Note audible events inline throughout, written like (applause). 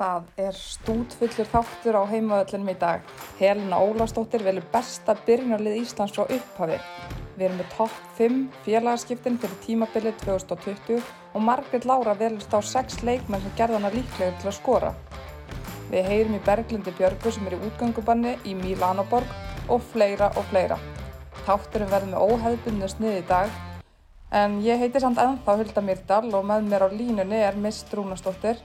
Það er stútfullur þáttur á heimavöllinum í dag. Helena Ólastóttir velur besta byrjunarlið Íslands frá upphafi. Við erum með topp 5 félagaskiptin fyrir tímabilið 2020 og Margret Lára velist á 6 leikmenn sem gerðana líklega til að skora. Við heyrum í Berglindi Björgu sem er í útgöngubanni í Milanoborg og fleira og fleira. Þátturum verður með óheðbunni snið í dag en ég heiti samt ennþá Hulda Myrdal og með mér á línunni er Miss Drúnastóttir.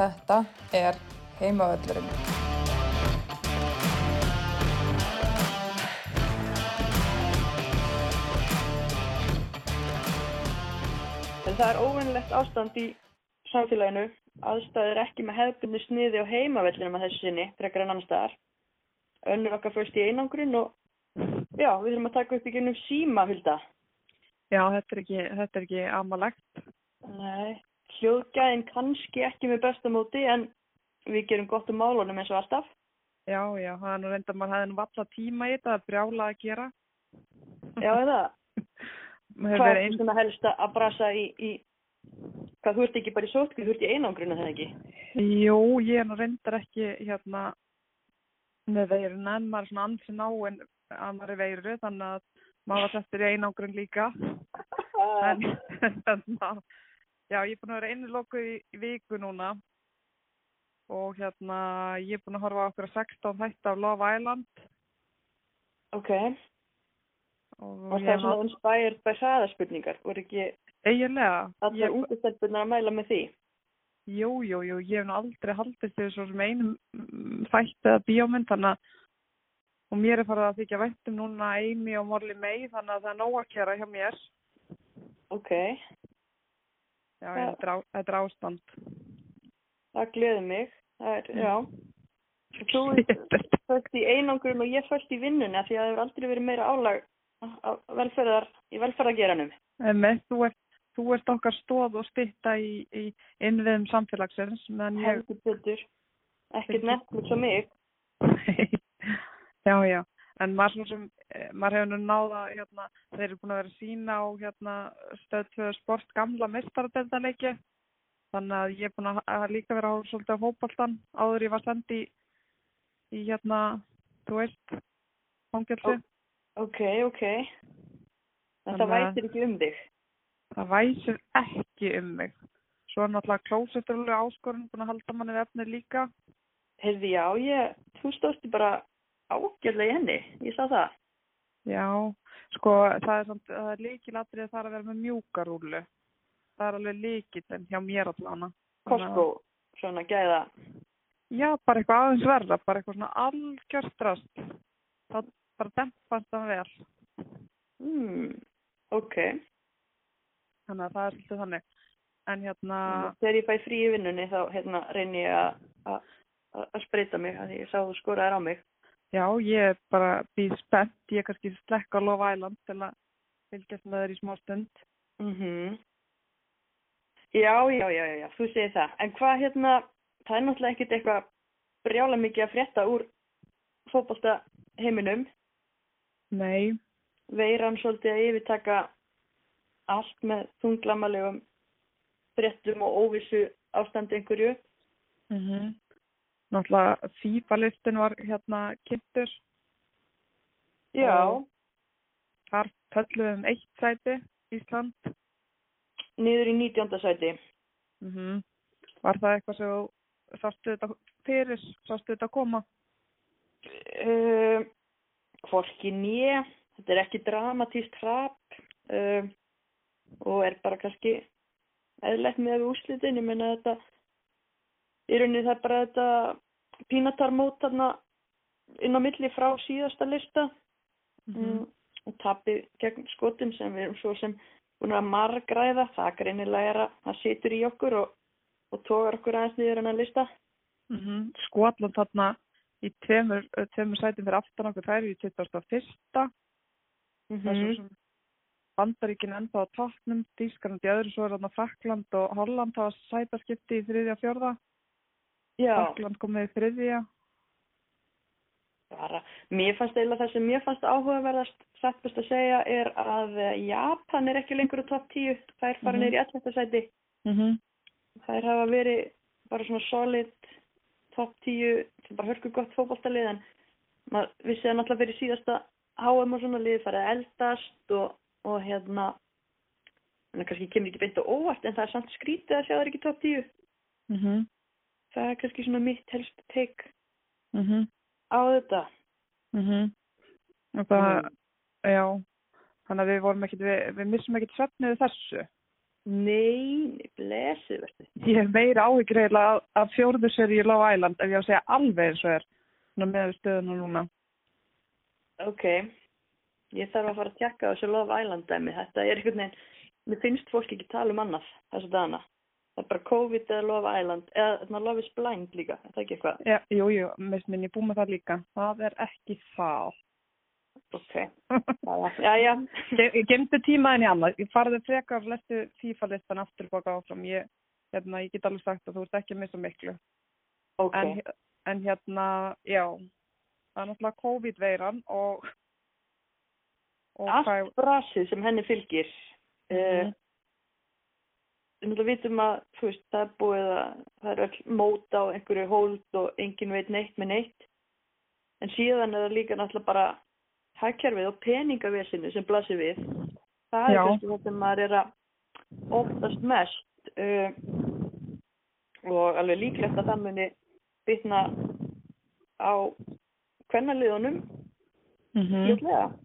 Þetta er heimavöllurinn. En það er óvinnlegt ástand í samfélaginu. Aðstæður ekki með hefðbunni sniði á heimavellinum að þessu sinni, frekar en annar staðar. Önnur okkar fyrst í einangrun og já, við þurfum að taka upp í gennum síma, Hulda. Já, þetta er ekki, þetta er ekki amalegt. Nei, hljóðgæðin kannski ekki með besta móti en við gerum gott um málunum eins og alltaf. Já, já, það er nú reynda að maður hefði nú valla tíma í þetta, það er brjála að gera. Já, eða? (laughs) Maður Hvað er ein... svona helst að brasa í, í hvað þú ert ekki bara í sótkví, þú ert í einangrun eða ekki? Jú, ég er nú reyndar ekki hérna með veiruna en maður er svona ansi ná en maður er veiru þannig að maður var settur í einangrun líka. (laughs) En, (laughs) en að, já, ég er búin að vera innilokuð í, í viku núna. Og hérna ég er búin að horfa á okkur 16 þætti af Love Island. Ok, og og það er svona inspired by hraðaspurningar, voru ekki eiginlega, allar ég, útistelpunar að mæla með því? jú, jú, jú, ég hef nú aldrei haldist því svo sem einum mm, þætti eða bíómynd þannig að og mér er farið að þykja væntum núna Amy og Morley May þannig að það er nóg að kjæra hjá mér. Ok, já, Já. þetta er ástand það gleður mig, það er, já. Þú (laughs) fölst í einangrun og ég fölst í vinnunni því að það hefur aldrei verið meira álag velferðar, í velferðargeranum. Emme, þú ert þú ert okkar stóð og stytta í, í innviðum samfélagsins meðan ég Heldur betur, ekkert Netflix á mig. (laughs) já, já, en maður sem maður hefur nú náða hérna, þeir eru búin að vera að sína á hérna, stöð 2 sport gamla mestaradeldaleiki þannig að ég er búin að hafa líka vera á svolítið fótboltan áður ég var sendi í, í hérna, þú veist fangelsi, Ok, ok. En það að- vætir ekki um þig. það væsir ekki um mig svo er náttúrulega klósetturlega áskorun búin að halda manni við efnið líka Heyrði, já, ég, þú stóðst bara ágjörlega í henni, ég sá það. Já, sko það er, samt, það er líkilatrið er að vera með mjúkarúlu. Það er alveg líkillinn hjá mér allána. Costco, svona gæða. Já, bara eitthvað aðeins verða, bara eitthvað svona algjörstrast. Það bara dempast það vel. Hmm, ok. Þannig að það er svolítið þannig. En hérna, Þegar ég fæ frí í vinnunni þá hérna reyni ég að- spreita mig, að ég sá þú skoraðir á mig. Já, ég er bara býð spennt. Ég er kannski slekka á Love Island til að fylgjast með þér í smá stund. Mhm. Já, já, já, já, já, þú segir það. En hvað hérna, það er náttúrulega ekkert eitthvað brjála mikið að frétta úr fótbolta heiminum. Nei, Veiran svolítið að yfirtaka allt með þunglamalegum fréttum og óvissu ástandi einhverju. mm náttúrulega FIFA-listin var hérna kynntur. Já, Og- Þar pölluðum eitt sæti, Ísland. niður í 19. sæti. Mm Var það eitthvað sem sástu þetta fyrir, sástu þetta koma? Uh, hvorki nýja, þetta er ekki dramatíst hrap uh, og er bara kannski eðlegt með úrslitin, ég meina þetta í rauninni það er bara þetta pínatarmót inn á milli frá síðasta lista mm. og tapið gegn skotum sem við erum svo sem búin að margræða, það greinilega er að það situr í okkur og, og tógar okkur aðeins niður en að lista Mm Skotland þarna í tveimur, tveimur sætum fyrir aftan okkur, það eru í 21. mm Það er svo sem Bandaríkin enda á toppnum, Þýskarland í öðru, svo er þarna Frakland og Holland hafa sætaskipti í þriðja fjórða. Já, Frakland komið í þriðja. bara, mér fannst eiginlega það sem mér fannst áhugaverðast satt best að segja er að eh, Japan er ekki lengur á topp 10, þær fara Mhm. niður í 11. sæti Mm þær hafa verið bara svona solid topp 10 sem bara hörku gott fótballtalið en maður vissi það náttúrulega fyrir síðasta HM og svona liðið farið að eldast og, og hérna en það kannski kemur ekki beint á óvart en það er samt skrítið að sjá það ekki topp 10 Mhm. Það er kannski svona mitt helst teik Mhm. á þetta Mhm. Og það, já, þannig að við vorum ekkit, við, við missum ekkit svefnið þessu. Nei, verður Ég hef meira áhyggjur eiginlega af- af fjórðu seri í Love Island ef ég á að segja alveg eins og er með stöðuna núna. Ok, ég þarf að fara að tjekka þessu Love Island dæmi. Þetta er einhvern veginn, mér finnst fólk ekki tala um annað þessu dagana. Það er bara COVID eða Love Island, eða þarna Love is Blind líka, er það ekki eitthvað? Já, jú, jú, mist minn, ég búið með það líka. Það er ekki það. Ok, já, já. Ég gemdi tímaðin í annað. Ég farði frekar lestu FIFA-listan aftur baka áfram. Ég, hérna, ég get alveg sagt að þú ert ekki að missa miklu. Ok, En, en hérna, já, það er náttúrulega COVID-veiran og, og allt brasið sem henni fylgir. Mm Mhm. Við vitum að, veist, það er búið að, það er öll móta og einhverju hold og enginn veit neitt með neitt. En síðan er það líka náttúrulega bara hagkerfið og peningavesinu sem blasir við. Það er kannski þetta maður er að óttast mest uh, og alveg líklegt að það muni bitna á kvennaliðunum mm -hmm.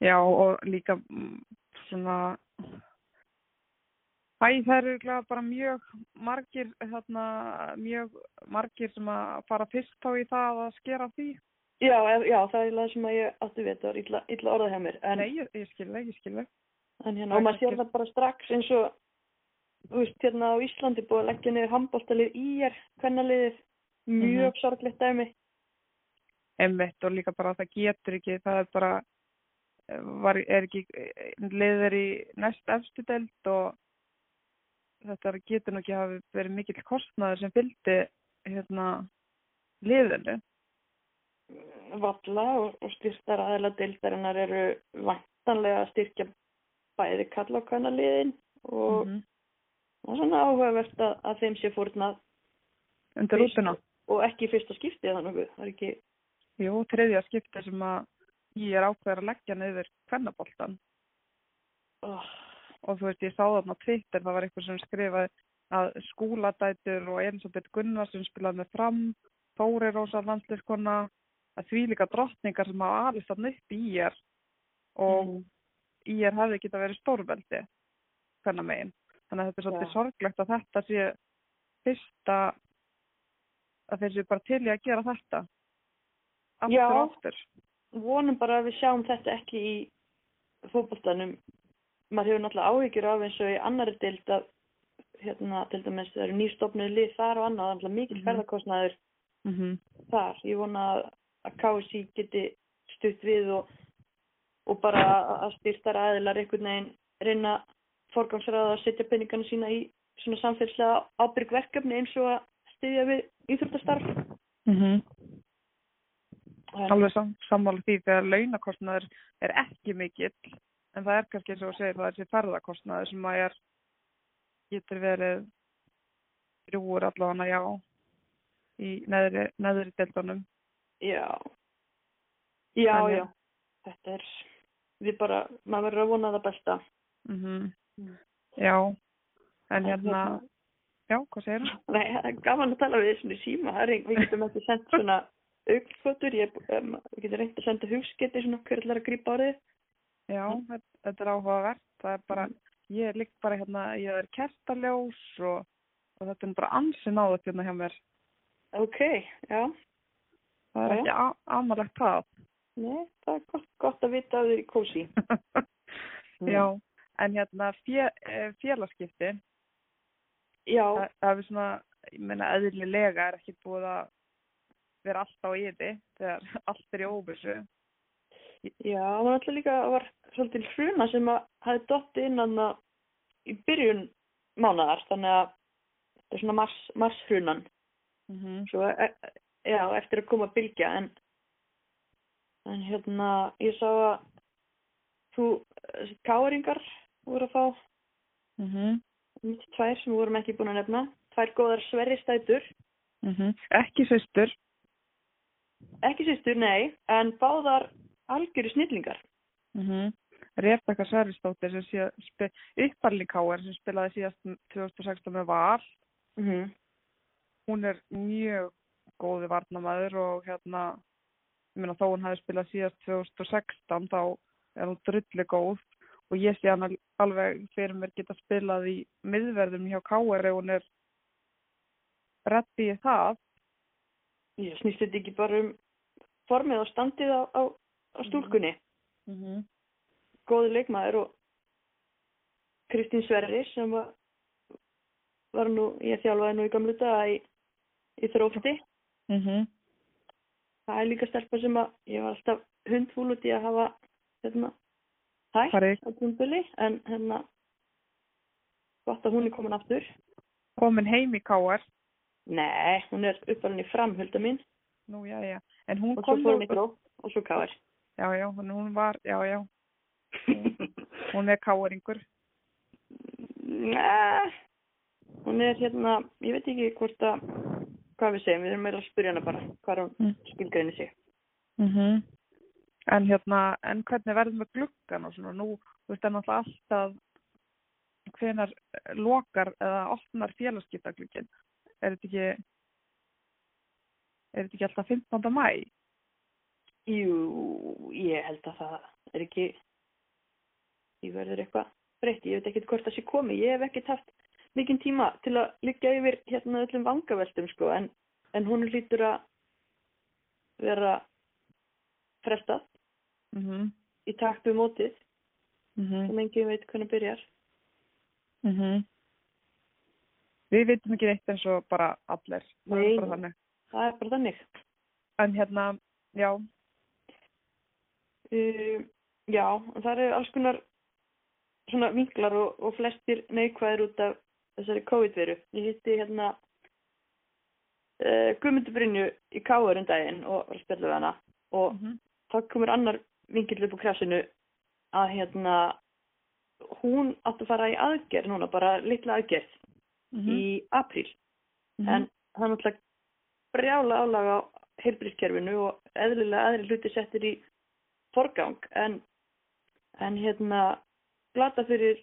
Já, og líka mm, svona Æ, það eru örugglega bara mjög margir, þarna, mjög margir sem að fara fyrst þá í það að skera því. Já, já, það er það sem að ég átti við, það var illa, illa orðað hjá mér. En, Nei, ég, ég skil það, ég skil það. en hérna, og maður sér það bara strax eins og, þú veist, hérna á Íslandi búið að leggja niður handbóltalið í er, kvennaliðið, mjög Mhm. sorglegt dæmi. Einmitt og líka bara að það getur ekki, það er bara, eh, var, er ekki liður í næst efstu deild og þetta getur nú ekki hafi verið mikill kostnaður sem fylgdi hérna liðinu. Valla og, og styrktar aðeila deildarinnar eru vantanlega að styrkja bæði kalla á kvennaliðin og Mhm. það er svona áhugavert að, að þeim sé fórnað Undir rútuna. og ekki fyrsta skiptið þannig, það er ekki, Jú, þriðja skipti sem að ég er ákveður að leggja niður kvennaboltan oh, og þú veist, ég sá þarna á Twitter, það var eitthvað sem skrifaði að skúladætur og Elisabeth Gunnarsson spilaði með fram, Þóri Rósa landsleiskona, að því líka drottningar sem hafa alist þarna upp í ég og mm, í ég hefði geta verið stórveldi hvernig megin. Þannig að þetta er svolítið Já. sorglegt að þetta sé fyrsta að þeir séu bara til í að gera þetta aftur Já. og aftur. vonum bara að við sjáum þetta ekki í fótboltanum. Maður hefur náttúrulega áhyggjur af eins og í annari deild að hérna til dæmis það eru nýstofnuð lið þar og annað, það er mikill Mhm. ferðarkostnaður Mm þar. Ég vona að, KSI geti stutt við og, og bara að styrtar aðilar einhvern veginn reyna forgangsraða að setja peningana sína í svona samfélagslega ábyrg verkefni eins og að styðja við íþróttastarf. -hmm. En- alveg sam, sammála því þegar launakostnaður er ekki mikill en það er kannski eins og þú segir það er þessi ferðakostnaður sem að er getur verið drúur allavega já í neðri, neðri deltunum Já. Já, Þannig- já. Þetta er, við bara, maður verður að vona það besta. mm Mm. já en hérna já, hvað segir það? Nei, það er gaman að tala við þessum í síma. Er, við getum ekki sendt svona (laughs) augfotur. Ég, um, við getum reynd að senda hugsketi svona hver ætlar að grípa á þið. Já, þetta, þetta er áhugavert. Það er bara, ég er líkt bara hérna ég er kertaljós og, og þetta er bara ansi náðut hérna hjá mér. Ok, já. það er Já, ekki amalegt það. Nei, það er gott, gott að vita að þið er kósi. (laughs) Já, en hérna fjö, eh, félagskipti, Já, það, það er svona, ég meina eðlilega er ekki búið að vera alltaf á yði þegar (laughs) allt er í óvissu. já, það var alltaf líka, það var svolítið hruna sem að hafi dottið inn aðna í byrjun mánaðar, þannig að þetta er svona mars, mars hrunan. Mm -hmm. Svo, e, já, eftir að koma að bylgja, en, en hérna, ég sá að þú, þessi káringar voru að fá Mm -hmm. tvær sem við vorum ekki búin að nefna, tvær góðar sverristætur Mm Ekki sýstur. Ekki sýstur, nei, en báðar algjöru snillingar. Mm Rebecca Sverrisdóttir sem sé upparli káar sem spilaði síðast 2016 með Val. Mm -hmm. Hún er mjög góði varnamæður og hérna, meina þó hún hafi spilað síðast 2016 þá er hún drulli góð og ég sé hann alveg fyrir mér geta spilað í miðverðum hjá káar ef hún er reddi í það. Ég snýst þetta ekki bara um formið og standið á, á, á stúlkunni. Mm -hmm. Góði leikmaður og Kristín Sverri sem var, var nú, ég þjálfaði nú í gamlu daga í, í þrófti. Mm -hmm. Það er líka stelpa sem að ég var alltaf hundfúl út í að hafa hérna hægt á tímbili en hérna gott að hún er komin aftur. Komin heim í káar. Nei, hún er uppalinn í framhölda mín Nú, já, já. En hún og svo kom fór hún í gró og svo káir. Já, já, hún var, já, já. (laughs) Hún er káaringur. Nei, hún er hérna, ég veit ekki hvort að, hvað við segjum, við erum meira að spyrja hana bara, hvað hún Mm. skilgreini sig. Mm En hérna, en hvernig verður með gluggan og svona nú, þú veist, það er náttúrulega alltaf hvenar lokar eða opnar félagskiptaglugginn. Er þetta ekki, er þetta ekki alltaf 15. mæ? Jú, ég held að það er ekki, ég verður eitthvað breytti, ég veit ekkert hvort það sé komið, ég hef ekkert haft mikinn tíma til að liggja yfir hérna öllum vangaveltum sko, en, en hún hlýtur að vera frestað Mm -hmm. í takt við mótið, Mm sem enginn veit hvernig byrjar. Við veitum ekki neitt eins og bara allir. Það Nei. er bara þannig. Það er bara þannig. En hérna, já, Uh, já, það eru alls konar svona vinklar og, og flestir neikvæðir út af þessari COVID-veru. Ég hitti hérna uh, Guðmundur Brynju í Káur um daginn og var að spjalla við hana og mm þá komur annar vinkill upp á krasinu að hérna hún átti að fara í aðgerð núna, bara litla aðgerð Mhm. í apríl en það er náttúrulega brjála álag á heilbríðskerfinu og eðlilega aðri hluti settir í forgang en, en hérna glata fyrir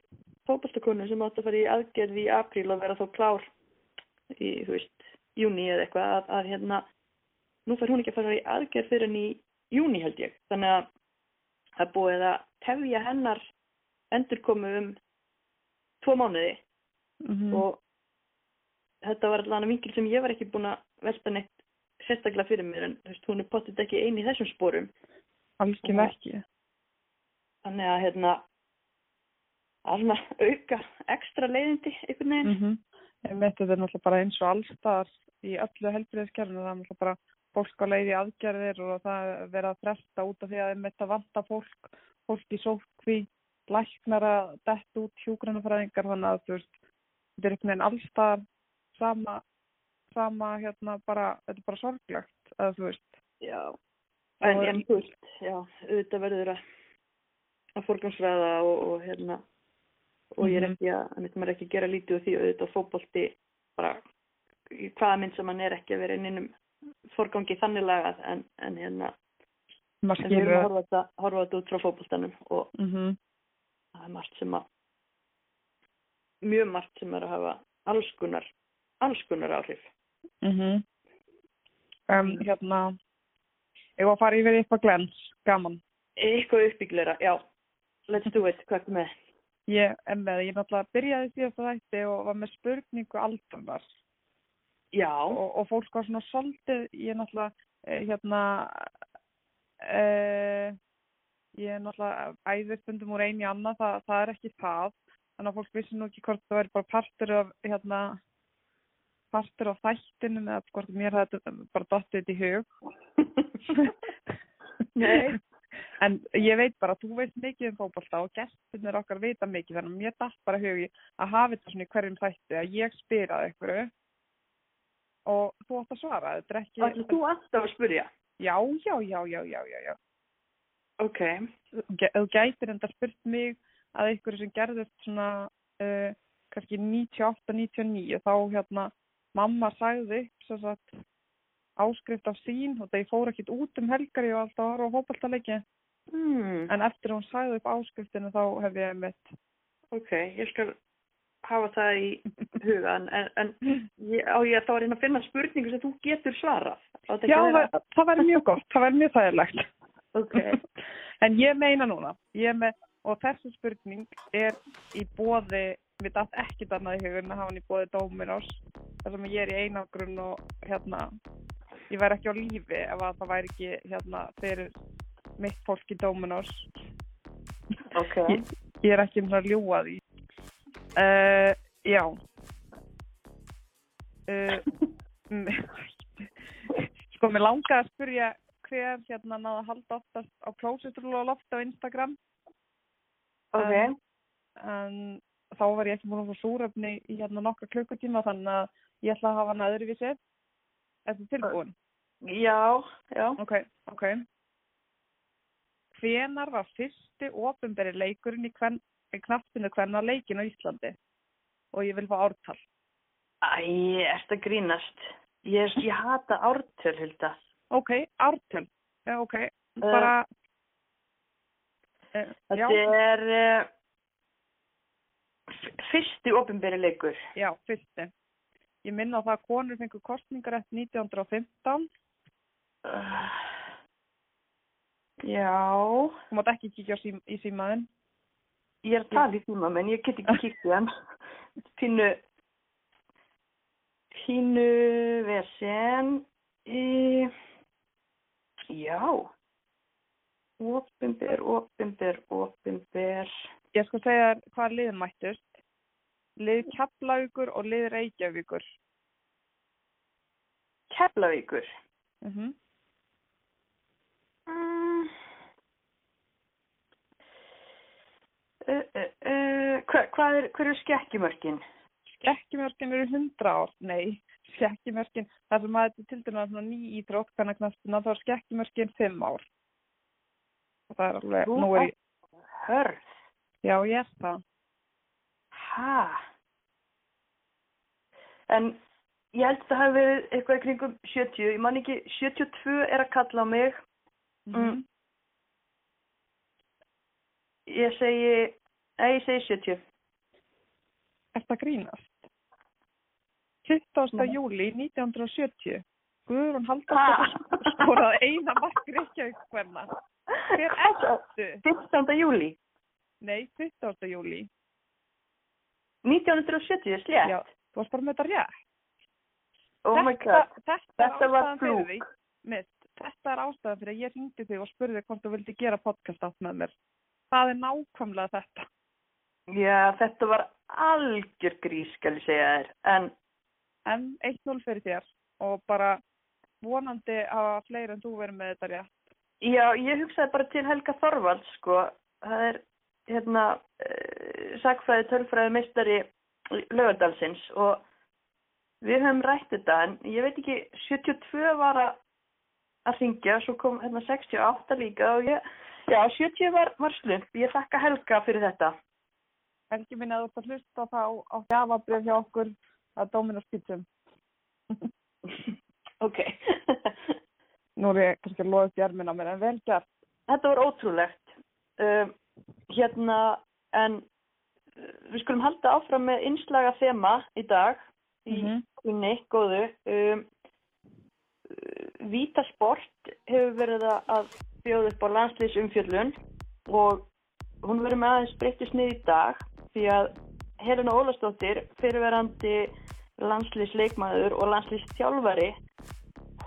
fótballtakonu sem átt að fara í aðgerð í apríl og vera þó klár í, þú veist, júni eða eitthvað að, að hérna, nú fær hún ekki að fara í aðgerð fyrir en í júni held ég. Þannig að það búið að tefja hennar endurkomu um tvo mánuði. Mhm. og þetta var allavega vinkil sem ég var ekki búin að velta neitt sérstaklega fyrir mér en þú veist, hún er pottit ekki eini í þessum sporum algjörlega ekki. þannig að hérna að svona auka ekstra leiðindi einhvern veginn Mm -hmm. Þetta er náttúrulega bara eins og allstar í öllu helbriðiskerfinu. Það er náttúrulega bara fólk á leið í aðgerðir og það er verið að fresta út af því að þetta vanta fólk, fólk í sótkví, læknar að detta út hjúgrunafræðingar þannig að þú veist, þetta er einhvern veginn allstar sama, sama hérna bara, þetta er bara sorglegt að þú veist. já, en, Og- en þú veist já, auðvitað verður að að forgangsræða og, og hérna og ég er Mhm. ekki að, en maður er ekki að gera lítið úr því auðvitað fótbolti bara hvaða mynd sem hann er ekki að vera inn innum forgangi þannig lagað en, en hérna en við erum að horfa þetta, horfa þetta út frá fótboltanum og mm -hmm. það er margt sem að mjög margt sem er að hafa alls konar alls konar áhrif Mm um, hérna, ég var að fara yfir eitthvað glens, gaman. eitthvað uppbyggleira, já. Let's do it, hvað er með? Ég er með, ég náttúrulega byrjaði síðast að þætti og var með spurningu aldunar já, og, og fólk var svona svolítið, ég náttúrulega, eh, hérna, uh, ég náttúrulega æðistundum úr einu í annað, það, það er ekki það, þannig að fólk vissi nú ekki hvort það væri bara partur af, hérna, partur af þættinum eða hvort mér hefði bara dottið í hug. (laughs) nei En ég veit bara, þú veist mikið um fótbolta og gestinir okkar vita mikið þannig að mér dætt bara hugi að hafa þetta svona í hverjum þætti að ég spyr að einhverju og þú átt að svara, þetta er ekki... ætlar þú alltaf að spyrja Já, já, já, já, já, já, já. ok, Þú gætir enda spurt mig að einhverju sem gerðist svona uh, kannski 98-99 þá hérna mamma sagði upp sagt áskrift af sín og það ég fór ekkert út um helgar ég var alltaf að horfa á fótballtaleiki Hmm. en eftir að hún sagði upp áskriftinu þá hef ég mitt Ok, ég skal hafa það í hugan en, en ég, á ég þá er hérna að finna spurningu sem þú getur svarað. Á þetta Já, vera- það, það væri mjög gott, það væri mjög þægilegt Ok. (laughs) en ég meina núna ég með, og þessi spurning er í bóði við datt ekki annað í hugun að hafa hann í bóði Dóminós þar sem ég er í einangrun og hérna ég væri ekki á lífi ef að það væri ekki hérna fyrir mitt fólk í Dóminós Ok. ég, ég er ekki um það að ljúa því uh, já uh, (laughs) sko mér langaði að spyrja hver hérna náða að halda oftast á klósitrúlu og loft á Instagram Ok. en, en þá var ég ekki múin að fá súrefni í hérna nokkra klukkutíma þannig að ég ætla að hafa hann öðruvísi Þetta tilbúin? Já, já. Ok, ok. Hvenar var fyrsti ofinberi leikurinn í, kven, knappinu hvenna leikin á Íslandi? Og ég vil fá ártal. Æ, að grínast. Ég, ég hata ártöl, Hilda. Ok, ártal. Já, ok. Bara... Uh, Þetta er uh, fyrsti ofinberi leikur. já, fyrsti. Ég minna á það að konur fengur kostningar eftir 1915. Uh, já, Þú mátt ekki kíkja sím, í símaðinn. ég er að tala í tíma, menn ég get ekki kíkt í hann. Pínu, pínu vesen. Í, já, opinber, opinber, opinber. Ég skal segja hvað lið mættust. Lið Keflavíkur og lið Reykjavíkur. Keflavíkur. Mm -hmm. Mm. Uh, uh, uh, hva, hvað er, hver er skekkjumörkin? Skekkjumörkin eru 100 ár, nei, skekkjumörkin, það sem að þetta er til dæmis svona ný íþrótt kannar knastina, þá er skekkjumörkin 5 ár. Og það er alveg, Þú nú er ég, Hörð. já ég er það. Hæ? En ég held að það hafi verið eitthvað í kringum 70, ég man ekki, 72 er að kalla á mig. Mm. Ég segi, nei, ég segi 70. Er það grínast? 20. Nei. júli 1970, Guðrún Ha? Halldóttir skoraði eina mark Reykjavík hverna. Hver ertu? 15. júli, Nei, 20. júli. 1970, slétt. Já, þú varst bara með þetta rétt. Oh my god, þetta, þetta er var flúk. þetta er ástæðan fyrir að ég ringdi þig og spurði hvort þú vildi gera podcast átt með mér. Það er nákvæmlega þetta. Já, þetta var algjör grís, skal ég segja þér. En En 1-0 fyrir þér og bara vonandi hafa fleiri en þú verið með þetta rétt. já, ég hugsaði bara til Helga Þorvalds, sko. Það er, hérna, uh, sagfræði tölfræði meistari lögadalsins og við höfum rætt þetta, en ég veit ekki, 72 var að, ringja, svo kom hérna 68 líka og ég, já, 70 var, var slump. Ég þakka Helga fyrir þetta. Helgi minn að þú ert að hlusta þá á gjafabrjöf hjá okkur að Dominos Pizzum. (laughs) ok. Nú er ég kannski að loða upp jærminn á mér en vel gert. þetta var ótrúlegt. Um, hérna, en uh, við skulum halda áfram með innslaga þema í dag í Mhm. kunni, góðu. Um, uh, Vítasport hefur verið að- bjóða upp á landslýsumfjöllun og hún verður með aðeins breyttist niður í dag því að Helena Ólastóttir, fyrirverandi landslýsleikmaður og landslýstjálfari,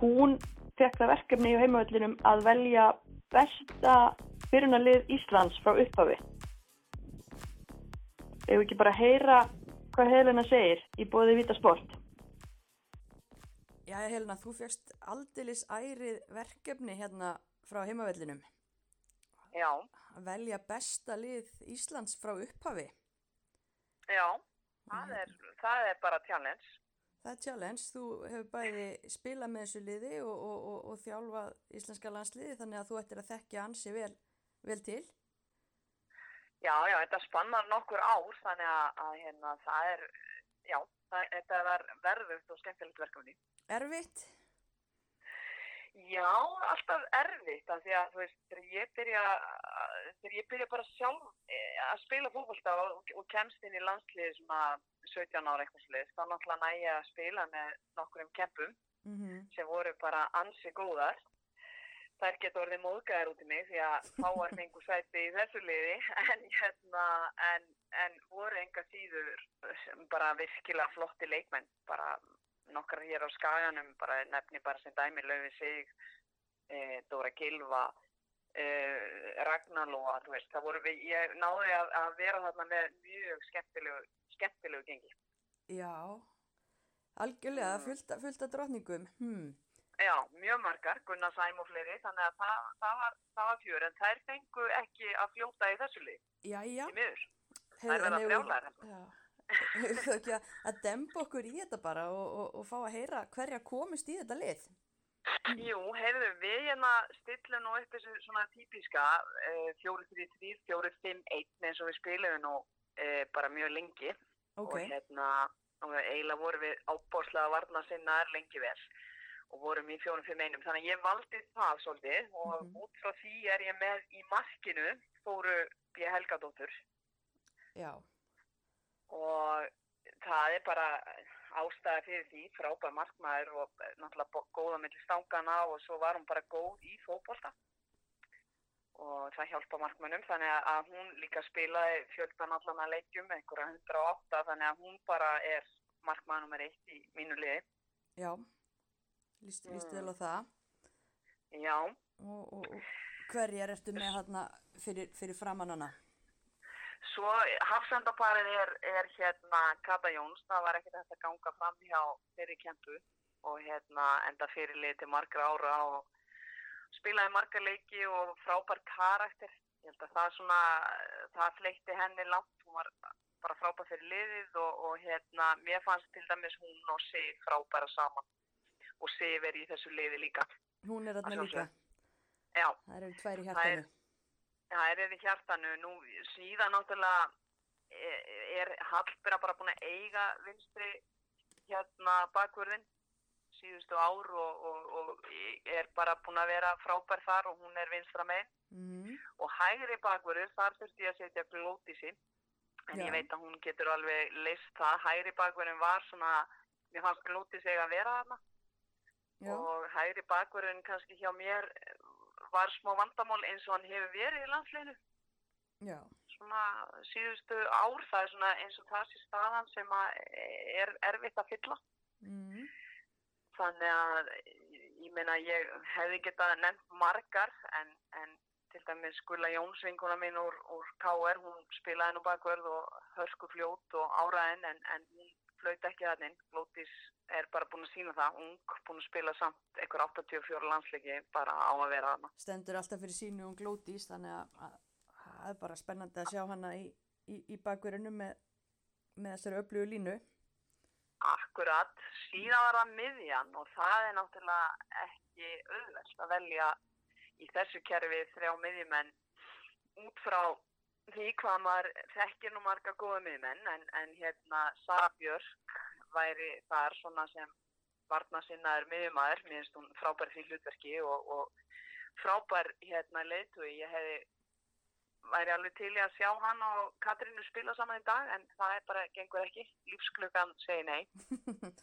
hún fekk það verkefni í heimavöllinum að velja besta byrjunarlið Íslands frá upphafi. Ef ekki bara heyra hvað Helena segir í bóði Vítasport. Já, Helena, þú fegst aldeilis ærið verkefni hérna frá heimavellinum. Já, Að velja besta lið Íslands frá upphafi. já, það er, það er bara challenge. Það er challenge. Þú hefur bæði spilað með þessu liði og, og, og, og þjálfað íslenska landsliði þannig að þú ættir að þekkja ansi vel, vel til. Já, já, þetta spannar nokkur ár, þannig að, að hérna, það er, já, það, þetta var verðugt og skemmtilegt verkefni. Erfitt? Já, alltaf erfitt af því að þú veist, þegar ég byrja, þegar ég byrja bara sjálf eh, að spila fótbolta og, og kemst inn í landslið svona 17 ára eitthvað slið, þá náttúrulega næja að spila með nokkurum kempum Mm sem voru bara ansi góðar. Þær geta orðið móðgæðar út í mig því að fáar fengu sæti í þessu liði (laughs) en, hérna, en, en voru enga síður bara virkilega flotti leikmenn, bara nokkar hér á skaganum, bara nefni bara sem dæmi Laufi Sig, e, Dóra Gilva, e, Ragnar Lóa, þú veist, það voru við, ég náði að, að vera þarna með mjög skemmtilegu, skemmtilegu gengi. Já, algjörlega, Mm. fullt, af drotningum. Hmm. Já, mjög margar, Gunnar Sæm og fleiri, þannig að það, það, var, það var fjör, en þær fengu ekki að fljóta í þessu lið, Jæja. í miður. Heyrðu, verða hérna. Já. Hefur þau ekki að, að dempa okkur í þetta bara og, og, og fá að heyra hverja komist í þetta lið? Jú, heyrðu, við hérna stillum upp þessu svona típiska uh, 4-3-3, 4-5-1 eins og við spilum nú uh, bara mjög lengi Ok, og hérna og eiginlega vorum við ábáslega varna sinnaðar lengi vel og vorum í 4-5-1 þannig að ég valdi það svolítið og Mhm. út frá því er ég með í markinu fóru B. Helgadóttur já, og það er bara ástæða fyrir því, frábær markmaður og náttúrulega bo- góð á milli stangana og svo var hún bara góð í fótbolta og það hjálpa markmannum þannig að- hún líka spilaði fjöldan allan að leikjum, einhverja 108 þannig að hún bara er markmaður nummer eitt í mínu liði. já, líst, vel á það. Já, Og, og, og hverjar ertu með hérna fyrir, fyrir framannana? svo hafsendaparið er, er hérna Kata Jóns, það var ekkert hægt að ganga fram hjá þeirri kempu og hérna enda fyrirlið til margra ára og spilaði marga leiki og frábær karakter. Ég held að það svona, það fleitti henni langt, hún var bara frábær fyrir liðið og, og hérna, mér fannst til dæmis hún og Sif frábæra saman og Sif er í þessu liði líka. Hún er þarna líka. Já, Það eru tværi Það er- hjartanu. það er í hjartanu. Nú síðan náttúrulega er, er Hallbera bara búin að eiga vinstri hérna bakvörðin síðustu ár og, og, og er bara búin að vera frábær þar og hún er vinstra með Mm. og hægri bakvörður þar þurfti ég að setja glótísi en Já. ég veit að hún getur alveg list það, hægri bakvörðin var svona mér fannst glótísi eiga að vera þarna Já, og hægri bakvörðin kannski hjá mér var smá vandamál eins og hann hefur verið í landsleginu já, svona síðustu ár það er svona eins og það sé staðan sem að er erfitt að fylla. Mm. þannig að ég meina ég hefði getað nefnt margar en, en til dæmis Gulla Jóns vinkuna mín úr, úr KR hún spilaði nú bakvörð og hörsku fljót og áraðin en, en hún flaut ekki þannig Glótis er bara búin að sína það ung, búin að spila samt einhver 84 landsleiki bara á að vera þarna stendur alltaf fyrir sínu og glótís þannig að það er bara spennandi að sjá hana í, í, í bakverðinu með, með þessari öflugu línu. Akkurat, síðan var það miðjan og það er náttúrulega ekki auðvelt að velja í þessu kerfi þrjá miðjumenn út frá því hvað maður þekkir nú marga góða miðjumenn en, en hérna Sara Björk væri þar svona sem varnasinnaður miðjumæður, mér finnst hún frábær því hlutverki og, og frábær hérna leiðtúi, ég hefði væri alveg til í að sjá hann og Katrínu spila saman í dag en það er bara, gengur ekki, lífsklukkan segir nei. (laughs)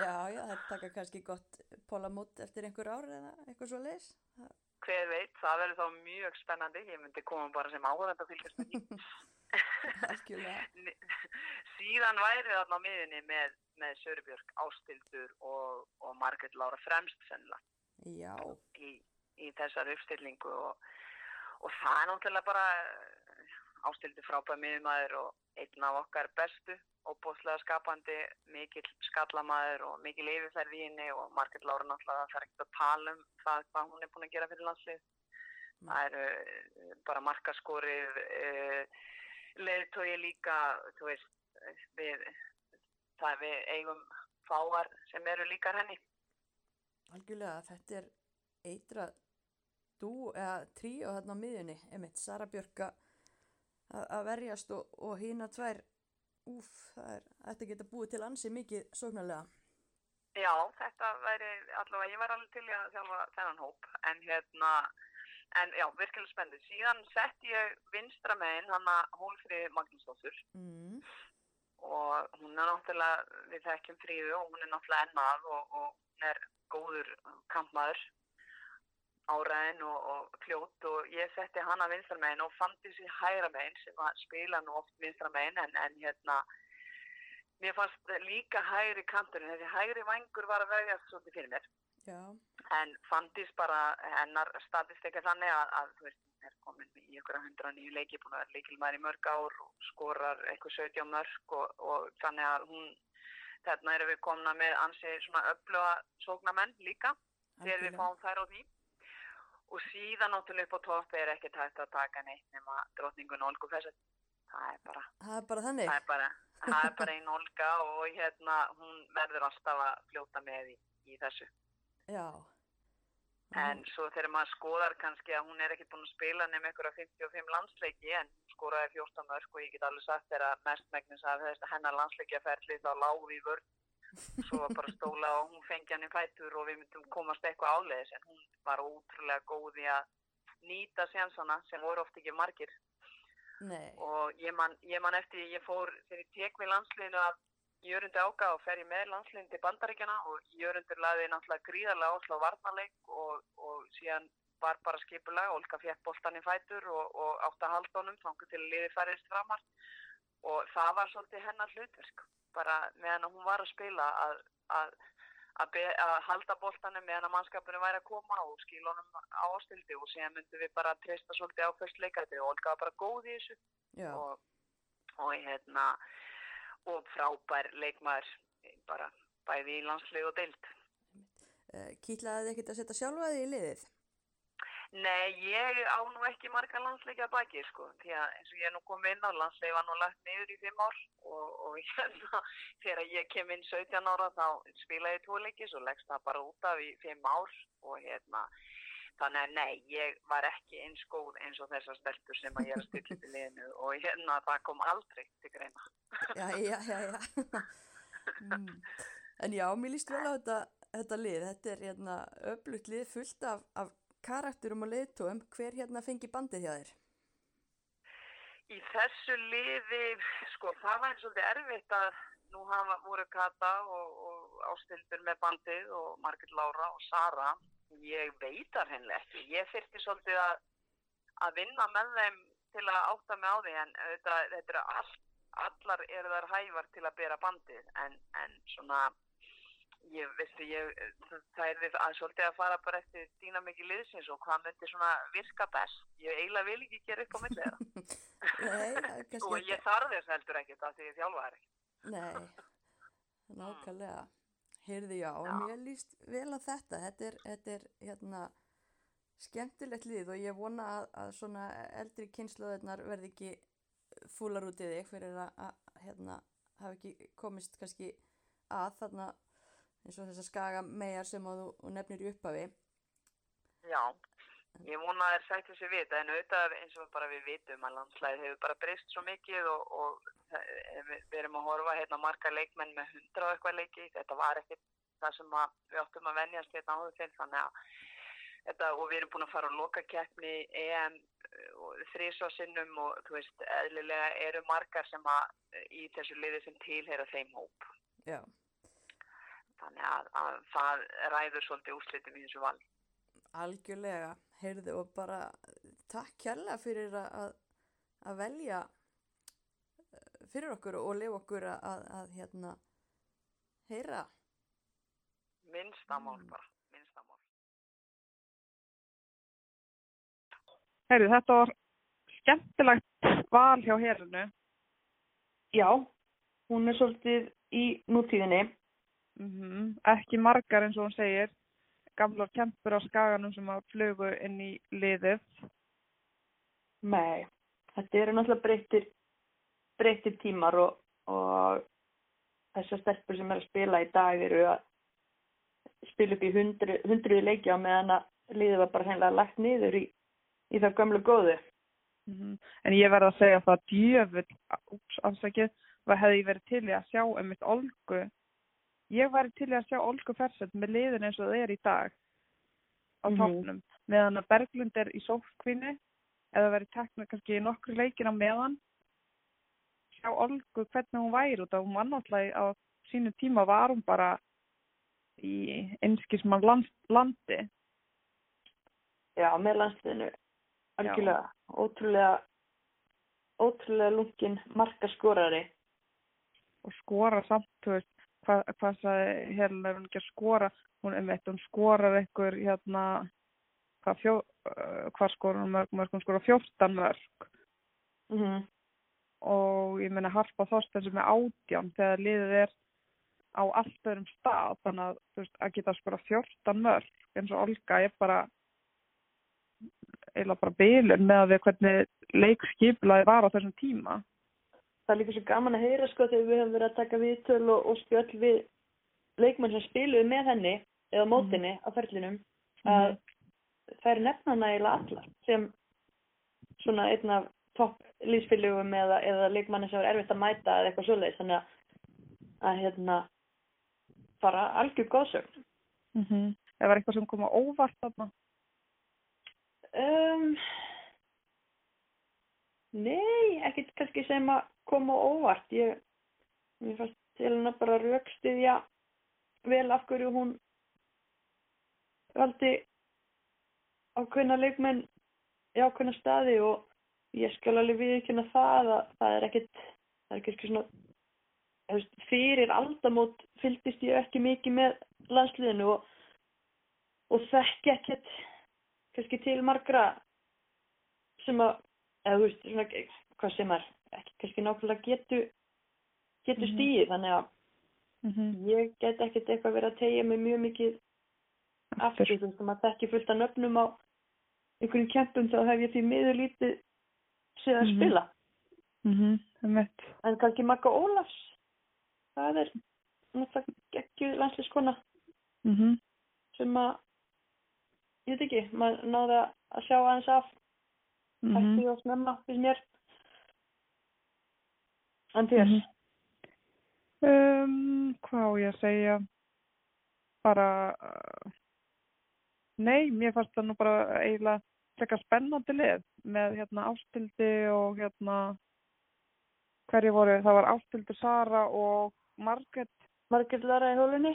Já, já, það taka (laughs) kannski gott pólamót eftir einhver ár eða eitthvað svo leis. Hver veit, það verður þá mjög spennandi, ég myndi koma bara sem áhverjand að fylgjast með því. (laughs) (laughs) Síðan væri þarna á miðunni með, með Sörubjörg, Ástildur og, og Margret Lára fremst í, í þessar uppstillingu og, og það er náttúrulega bara Ástildur frábæð miðumæður og einn af okkar bestu og bóðslega skapandi, mikill skallamæður og mikil yfirferð í henni og Margret Lára náttúrulega er ekkert að tala um það hvað hún er búin að gera fyrir landslið. Það eru uh, bara markaskorið, uh, leðtói líka, þú veist, við, það við eigum fáar sem eru líkar henni. algjörlega. Þetta er eitrað dú eða trí og þarna á miðjunni, emitt, Sara Björka að verjast og, og hína tvær úf, er, þetta geta búið til ansi mikið sóknarlega. Já, þetta væri allavega, ég væri alveg til að þjálfa þennan hóp, en hérna, en já, virkilega spennið. Síðan sett ég vinstra megin hana Hólfrið Magnúsdóttur Mm. og hún er náttúrulega, við þekkjum fríðu og hún er náttúrulega ennað og, og hún er góður kampmaður áræðin og, og kljót og ég setti hana vinstra megin og fann þessi hægra megin sem að spila nú oft vinstra megin en, en hérna mér fannst líka hægri kanturinn, þessi hægri vangur var að vegja svolítið fyrir mér Já, en fandist bara hennar statistika þannig að, að þú veist, er komin í ykkur að 109 leiki, búin að vera leikilmaður í mörg ár og skorar eitthvað 17 mörg og, og þannig að hún, þarna erum við komna með ansi svona öfluga sóknamenn líka þegar við fáum þær á því og síðan náttúrulega upp á topp er ekki tægt að taka neitt nema drotningun Olgu Fessett það er bara, Það er bara þannig. það er bara, það er bara einn Olga og hérna hún verður alltaf að fljóta með í, í þessu Já. En svo þegar maður skoðar kannski að hún er ekki búin að spila nefnum einhverja 55 landsleiki en skoraði 14 mörg og ég get alveg sagt mestmægnis að þess að hennar landsleikjaferli þá lág við vörn. Svo var bara stóla og hún fengi hann í fætur og við myndum komast eitthvað áleiðis en hún var ótrúlega góð í að nýta sjansana sem voru oft ekki margir. Nei. Og ég man, ég man eftir, ég fór þegar ég tek við landsliðinu að Jörundi ága og fer ég með landsliðin til bandaríkjana og Jörundur laði náttúrulega gríðarlega áslá varnarleik og, og síðan var bara skipulega, Olga fjekk boltan í fætur og, og átt að halda honum þangur til að liði færist framar og það var svolítið hennar hlutverk bara meðan hún var að spila að, að, að, be, að halda boltanum meðan að mannskapinu væri að koma og skila honum á ástildi og síðan myndum við bara treysta svolítið á fyrst leikæti og Olga var bara góð í þessu og, og hérna og frábær leikmaður bara bæði í landslið og deild. Uh, Kýtlaði þið ekkert að setja sjálfa þið í liðið? Nei, ég á nú ekki marga landsleikja baki sko, því að eins og ég er nú komið inn á landsleik var nú lagt niður í fimm ár og, og hérna (laughs) þegar ég kem inn 17 ára þá spilaði ég tvo leiki svo leggst það bara út af í fimm ár og hérna þannig að nei, ég var ekki eins góð eins og þessar stelpur sem að ég er að stilla til liðinu og hérna það kom aldrei til greina. Já, já, já, já. mm. En já, mér líst vel á þetta, þetta lið. Þetta er hérna öflugt lið fullt af, af karakterum og liðtóum. Hver hérna fengi bandið hjá þér? Í þessu liði, sko, það var svolítið erfitt að nú hafa voru Kata og, og Ástildur með bandið og Margit Lára og Sara. Ég veit það hennilega ekki. Ég þyrfti svolítið að, að vinna með þeim til að átta mig á því en þetta, þetta er all, allar eru þar hævar til að bera bandið en, en svona, ég veistu, ég, það er að svolítið að fara bara eftir dýna mikið liðsins og hvað myndir svona virka best. Ég eiginlega vil ekki gera upp á. (laughs) Nei, það (laughs) og ég þarf þess heldur ekkert að því ég þjálfa þær ekki. Nei, nákvæmlega. Heyrðu já, Já. mér líst vel á þetta. Þetta er, þetta er hérna skemmtilegt lið og ég vona að, að svona eldri kynnslóðurnar verði ekki fúlar út í þig fyrir að, að hérna, hafa ekki komist kannski að þarna eins og þessar skaga megar sem að þú nefnir í upphafi. Já, ég vona að þær sættu sér við en auðvitað eins og bara við vitum að landslæðið hefur bara breyst svo mikið og, og það- við, erum að horfa hérna marga leikmenn með hundra og eitthvað leiki. Þetta var ekkert það sem að, við áttum að venjast hérna áður til þannig að þetta, og við erum búin að fara á lokakeppni EM uh, og þrísva sinnum og þú veist, eðlilega eru margar sem að í þessu liði sem tilheyra þeim hóp. Já, þannig að, að það ræður svolítið úrslitum í þessu val algjörlega. Heyrðu og bara takk kærlega fyrir að, að, velja eh, fyrir okkur og lefa okkur að, að, að hérna heyra. minnstamál Mm. bara, minnstamál Heyrðu, þetta var skemmtilegt val hjá herinu. Já, hún er svolítið í nútíðinni. Mm Ekki margar eins og hún segir. Gamlar kempur á skaganum sem að flugu inn í liðið. Nei, þetta eru náttúrulega breyttir, breyttir tímar og, og þessar stelpur sem er að spila í dag eru að spila upp í hundru, hundruði leiki á meðan að liðið var bara hreinlega lagt niður í, í það gömlu góðu. Mm En ég verð að segja það djöfull, úps, afsakið, var- hefði ég verið til í að sjá um mitt Olgu ég væri til að sjá Olgu Fersett með liðin eins og það er í dag á Mhm. toppnum meðan að Berglind er í sótkvinni eða verið tekna kannski í nokkru leikir á meðan sjá Olgu hvernig hún væri út af hún var náttúrulega á sínu tíma var hún bara í einskismann land, landi Já, með landsliðinu. Algjörlega. Ótrúlega, ótrúlega lungin markaskorari. og skora samt, þú veist, hvað, hvað sagði Helena, er hún ekki að skora, hún meitt, hún skorar einhver, hérna, hvað, fjó, uh, hvað skora hún mörg, mörg, hún skora 14 mörg. Mm og ég meina Harpa Þorstein sem er átján þegar liðið er á allt öðrum stað, þannig að, veist, að geta skora 14 mörg eins og Olga er bara eiginlega bara bylun með að við hvernig leikskiplaði var á þessum tíma. Það er líka svo gaman að heyra sko þegar við höfum verið að taka viðtöl og, og spjöll við leikmenn sem spiluðu með henni eða mótinni á ferlinum að það er nefnana eiginlega allar sem svona einn af topp lífsfélögum eða, eða leikmanni sem er erfitt að mæta eða eitthvað svoleiðis þannig að, að hérna bara algjör góðsögn. Mm -hmm. Það var eitthvað sem kom á óvart þarna. Um, nei, ekkert kannski sem að koma óvart. Ég, mér fannst hennar bara raukstiðja vel af hverju hún valdi ákveðna leikmenn í ákveðna staði og ég skal alveg viðkynna það að það er ekkert, það er ekkert svona, fyrir aldamót fylgdist ég ekki mikið með landsliðinu og, og þekki ekkert kannski til margra sem að, eða þú veist, svona, hvað sem er, ekki kannski nákvæmlega getu, getu Mhm. stíði, þannig að Mm -hmm. ég get ekkert eitthvað verið að tegja mig mjög mikið aftur, þú veist, að maður þekki fullt af nöfnum á einhverjum kempum þá hef ég því miður lítið séð að Mhm. spila. Mm -hmm. En kannski Magga Ólafs, það er náttúrulega geggjuð landslískona Mm -hmm. sem að, ég veit ekki, maður náði að sjá aðeins af Mm hætti og snemma fyrir mér. En þér? Mhm. Um, hvað á ég að segja? Bara, uh, nei, mér fannst það nú bara eiginlega frekar spennandi lið með hérna Ástildi og hérna, hverju voru, það var Ástildi Sara og Margrét Margrét Lara í hólunni,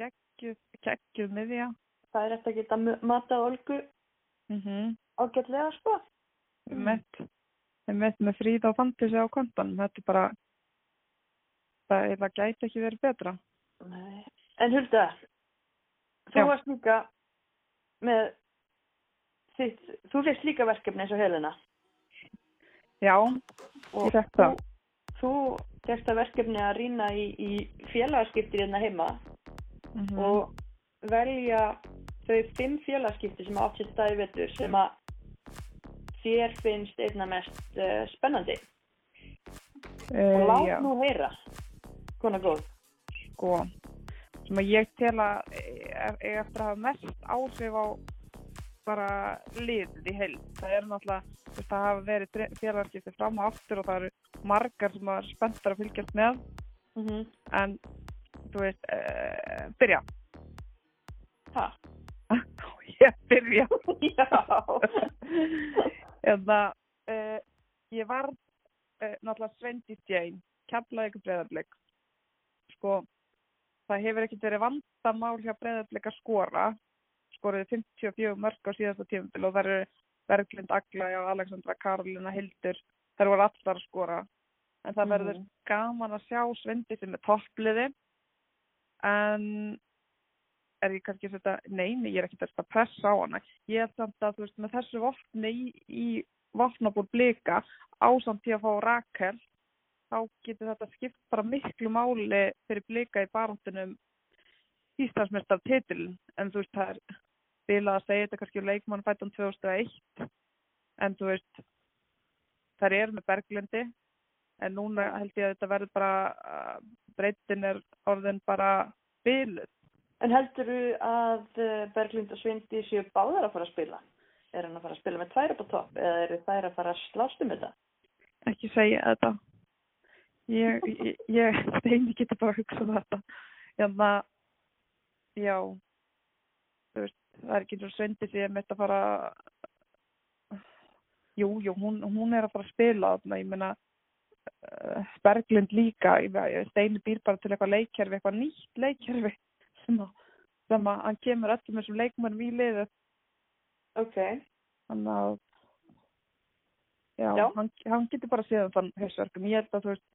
geggjuð, geggjuð miðja. það er eftir að geta matað Olgu Mm -hmm. ágætlega sko. Mm. Mett, mett með fríða og fantisi á kontanum, þetta er bara, það eiginlega gæti ekki verið betra. Nei. En Hulda, þú Já. varst líka með þitt, þú fyrst líka verkefni eins og Helena Já, og það. þú fyrst það verkefni að rýna í, í félagaskiptir hérna heima Mm og velja þau fimm félagaskiptir sem átt sér staði vettur sem að þér finnst einna mest uh, spennandi og lát já. nú heyra kona góð sko sem að ég tel að e- eiga eftir að hafa mest áhrif á bara liðið í heild. Það er náttúrulega, það hafa verið félagskipti fram og aftur og það eru margar sem er spenntar að fylgjast með mm -hmm. en þú veist, uh, byrja. ha, (laughs) ég byrja. (laughs) já (laughs) Eða, uh, ég var uh, náttúrulega Svendi Jane, keflaði ykkur breyðarblik. Sko, það hefur ekkert verið vandamál hjá breyðarblik að skora. Skoriði 54 mörg á síðasta tímabil og það eru Berglind Agla og Alexandra Karolina Hildur. Þær voru allar að skora. En það verður Mhm. gaman að sjá Svendi sem er toppliði. En er ég kannski að setja, neini, ég er ekki að pressa á hana. Ég er samt að, þú veist, með þessu vopni í, í vopnabúr blika ásamt til að fá Rakel, þá getur þetta skipt bara miklu máli fyrir blika í baráttunum Íslandsmestar titilin. En þú veist, það er bilað að segja þetta kannski um leikmann fættan 2001, en þú veist, þær eru með Berglindi, en núna held ég að þetta verður bara, breytin er orðin bara biluð. En heldur þú að eh, Berglind og Svindi séu báðar að fara að spila? Er hann að fara að spila með tvær upp á topp eða eru þær að fara að slást um þetta? Ekki segja þetta. ég, ég, ég (laughs) steini getur bara að hugsa þetta hérna já þú veist, það er ekki eins og svendi því að mitt að fara jú, jú, hún, hún er að fara að spila þarna, ég meina uh, Berglind líka steini býr bara til eitthvað leikkerfi eitthvað nýtt leikkerfi sem að, sem að hann kemur öllum þessum leikmennum í liðu Ok, þannig að já, Já. Hann, hann getur bara séð um þann hausverkum, ég held að þú veist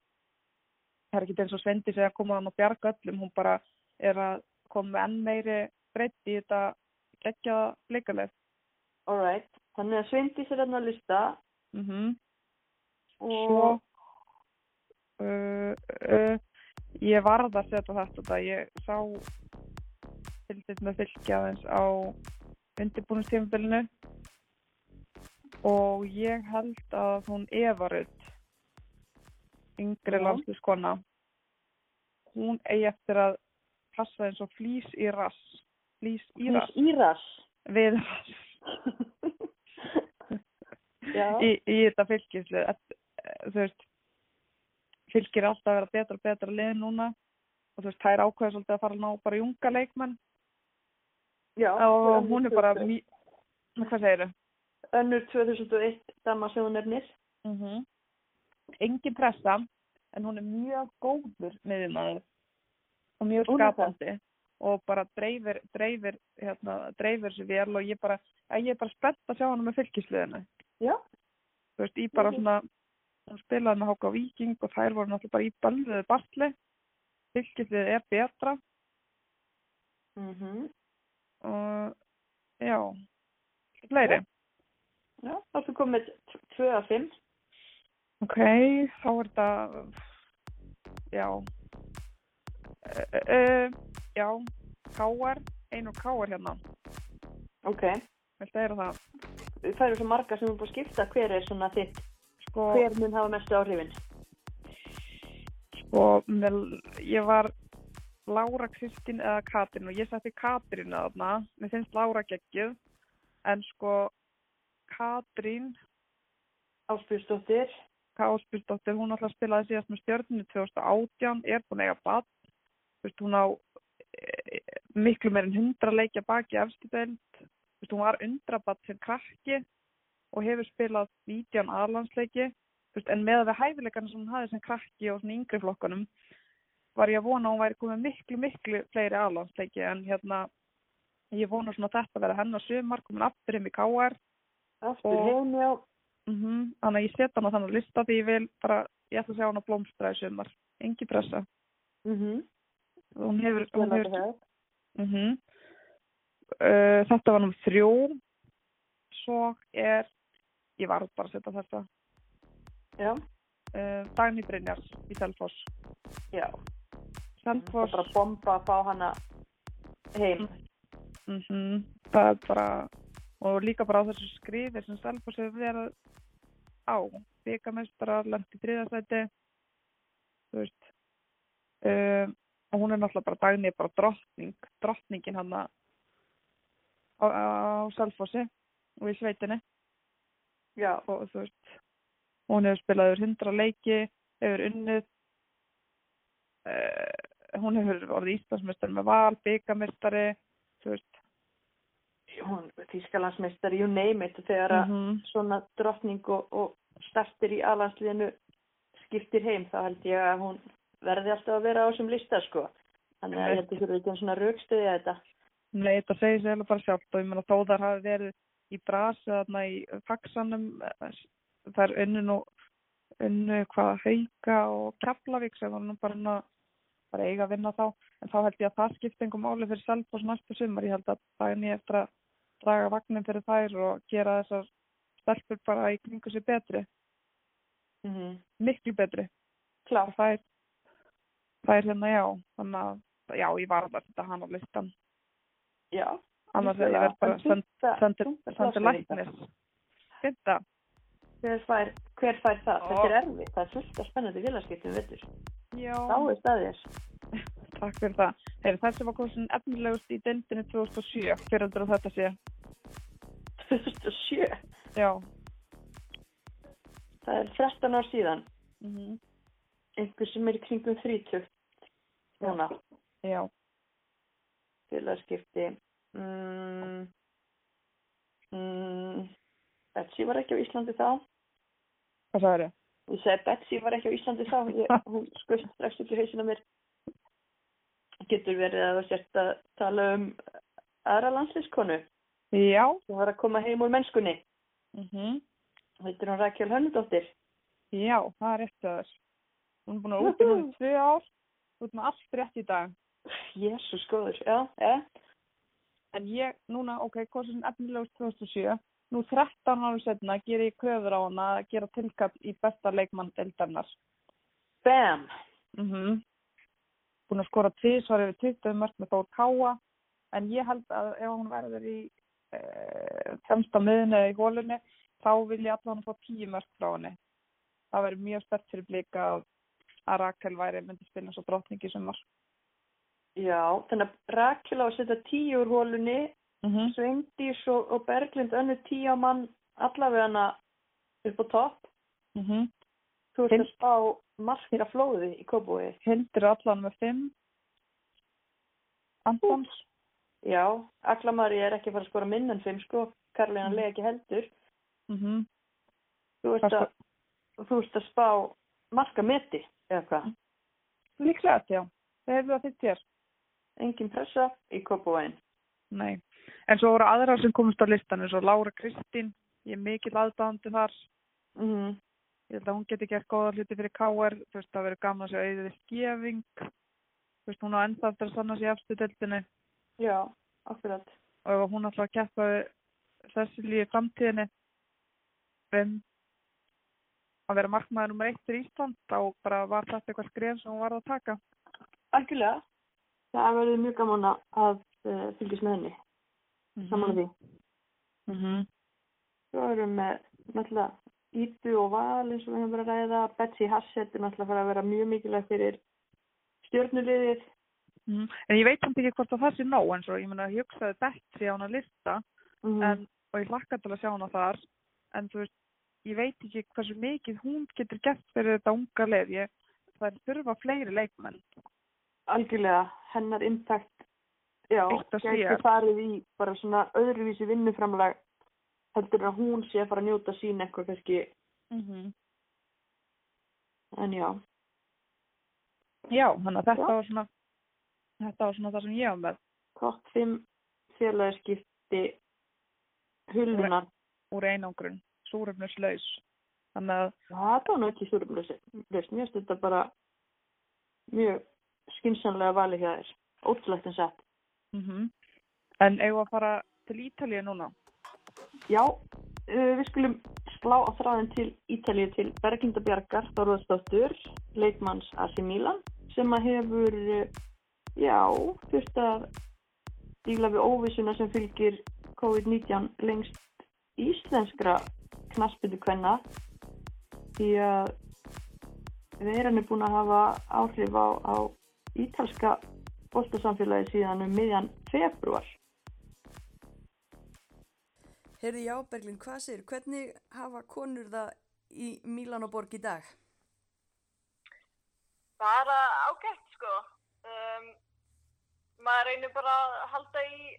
það er ekki eins og Svendi segja að koma hann og bjarga öllum, hún bara er að koma enn meiri breytt í þetta geggja leikaleg alright. Þannig að Sveindís er þarna að lista. Mm og svo uh, uh, ég varð að setja þetta þetta, ég sá þetta með fylgja aðeins á undirbúinistímabilinu og ég held að hún Eva Rutt yngri landslískona hún eigi eftir að passa eins og flýs í rass. Flýs í rass. Íras. við rass. Já, (laughs) í, í þetta fylgislu þú veist fylgir er alltaf að vera betra og betra lið núna. Og þú veist, þær ákveða svolítið að fara að ná bara junga leikmenn já. og hún er bara mý... hvað segir þau? Önnur 2001 dama sem hún nefnir. Mm -hmm. engin pressa en hún er mjög góður miðjumæður og mjög skapandi og bara dreifir dreifir, hérna, dreifir sér vel og ég bara, ég er bara spennt að sjá hana með fylgisliðinu Já. þú veist, í bara Mhm. svona hún spilaði með Háka Víking og þær voru náttúrulega bara í bölviðu bartli fylgislið er betra Mm og já fleiri, Já, þá ertu komið 2 af 5. ok þá er þetta já uh, uh, já Káar, ein og Káar hérna Ok. viltu heyra það Það eru svo marga sem er búin að skipta. Hver er svona þitt? sko, Hver mun hafa mestu áhrifin? sko með, ég var Lára Kristín eða Katrin og ég setti Katrin að þarna. Mér finnst Lára geggjuð. En sko Katrín Áspjúsdóttir. Káspilsdóttir, hún alltaf spilaði síðast með stjörnunu 2018, er búin að eiga bad veist, hún á e, miklu meir en 100 leikja baki veist, hún var undrabatt sem krakki og hefur spilað 19 aðlandsleiki en með við hæfileikana sem hún hafði sem krakki og yngri flokkanum var ég að vona að hún væri komið miklu, miklu fleiri aðlandsleiki en hérna ég vona svona að þetta verða hennar sumar komin aftur heim í KR Aftur heim, já. Mm Þannig að ég set hann á þannig lista því ég vil bara, ég ætla að sjá hann að blómstra í sumar. Engi pressa. Mm Hún hefur, hún hefur, það. mm uh, þetta var nummer þrjú. Svo er, ég var bara að setja þetta, Já, uh, Dagný Brynjars í Selfoss. já. Selfoss, bara bomba að fá hana heim. mm það er bara, og líka bara á þessu skrifi sem Selfoss hefur verið á. Byggamestara, lent í þriðasæti, þú veist. Uh, og hún er náttúrulega bara Dagný er bara drottning, drottningin hann á, á Selfossi og í sveitinni Já, og þú veist hún hefur spilað yfir hundra leiki hefur unnið uh, hún hefur orðið Íslandsmeistari með val, byggamestari þú veist hún, Þískalandsmeistari, you name it, þegar að mhm, svona drottning og, og startir í alansliðinu skiptir heim, þá held ég að hún verði alltaf að vera á þessum lista, sko. Þannig að ég held ég þurfi ekki en svona raukstuði að þetta. Nei, þetta segir sér alveg bara sjálft og ég meina þó þar hafi verið í brasi þarna í faxanum það er unnu nú unnu hvað hauka og Keflavík sem var nú bara, bara eiga að vinna þá en þá held ég að það skipti einhver máli fyrir Selfoss næstu sumar, ég held að það er nýja eftir að draga vagnin fyrir þær og gera þessar stelpur bara í kringu sér betri, Mm -hmm. miklu betri Klár. og það er það er hérna já þannig að já, ég var bara að setja hann á listan Já. annars er ég verð bara sendir, sendir læknis Fynda, Hver fær, það? Þetta er erfitt. Það er fullt af spennandi félagskiptum, veitur. Já, Þá er staðir. (laughs) takk fyrir það Heyri, þessi var kosin efnilegust í deildinni 2007 fyrir heldur að þetta sé 2007. já, Það er 13 ár síðan. mm einhver sem er í kringum 30 núna, Já. félagskipti. Mm, mm, Betsy var ekki á Íslandi þá. Hvað sagður þið? Þú segir Betsy var ekki á Íslandi þá, hún (laughs) skoðst strax upp í hausina mér. Getur verið að það sért að tala um aðra landslískonu Já. sem var að koma heim úr mennskunni. Mm Heitir hún Rakel Hönnudóttir. Já, það er að þess. Hún er búin að núna í tvö ár. Þú ert með allt rétt í dag. Jésús góður, já, já. En ég, núna, ok, kosin efnilegust 2007. Nú 13 árum setna ger ég köfur á hana að gera tilkall í besta leikmann deildarnar. Bam! Mm Búin að skora tvísvar yfir 20 mörg með Þór Káa. En ég held að ef hún verður í e, fremsta miðinu eða í hólunni, þá vil ég allan fá 10 mörg frá henni. Það verður mjög stert fyrir blika að, að Rakel væri myndi spila eins og drottningi sem var. Já, þannig að Rakel á að setja tíu úr hólunni, Mm -hmm. Sveindís og, og Berglind önnu tíu á mann allavega hana upp á topp. Mm -hmm. Þú ert að spá markir af flóði í Kópúi. Hildur allan með 5. Antons. Já, Aklamari er ekki að fara að skora minn en fimm sko, Karolina lega ekki heldur. Mm -hmm. Þú ert að, þú ert að spá marka meti, eða hvað? Líklega, já. Það hefur það þitt hér. Engin pressa í Kópúin. Nei. En svo voru aðrar sem komist á listan eins og Lára Kristín. Ég er mikill aðdáðandi þar. Mm -hmm. Ég held að hún geti gert góða hluti fyrir KR. Þú veist, það verður gaman að sjá auðvitað skefing. Þú veist, hún á enda eftir að sanna sér eftir deildinni. Já, akkurat. Og hún ætla að keppa þessi lífi framtíðinni um að vera markmaður nummer eitt fyrir Ísland, þá bara var þetta eitthvað skref sem hún var að taka. Algjörlega. Það verður mjög gaman að fylgjast með henni. Mm -hmm. Saman að því. Mm -hmm. Svo erum við náttúrulega Íbu og Val eins og við hefum verið að ræða. Betsy Hassett er náttúrulega að fara að vera mjög mikilvæg fyrir stjórnuliðið. Mm. En ég veit samt ekki hvort að það sé nóg eins og ég meina ég hugsaði Betsy á hana lista Mm en, og ég hlakka til að sjá hana þar en þú veist, ég veit ekki hversu mikið hún getur gert fyrir þetta unga leið ég, það er þurfa fleiri leikmenn Algjörlega, hennar impact já, gæti farið í bara svona öðruvísi vinnuframlag heldur að hún sé að fara að njóta sín eitthvað kannski, mm -hmm. en já. Já, þannig að þetta Já. var svona þetta var svona það sem ég var með. Topp 5 félagskipti hullunar úr einangrun, súrefnuslaus þannig að það var nú ekki súrumlöst mér finnst þetta bara mjög skynsanlega valið hjá þér. Ótrúlegt en sett mm en eigum við að fara til Ítalíu núna? Já, uh, við skulum slá á þráðin til Ítalíu til Berginda Bjargar Þorðarsdóttur leikmanns AC Milan sem að hefur uh, já, þurft að díla við óvissuna sem fylgir COVID-19 lengst íslenskra knaspinu kvenna því að veiran er búin að hafa áhrif á, á ítalska bóltasamfélagi síðan um miðjan februar. Heyrði já, Berglind, hvað segir, hvernig hafa konur það í Mílanoborg í dag? Bara ágætt sko. Um, maður reynir bara að halda í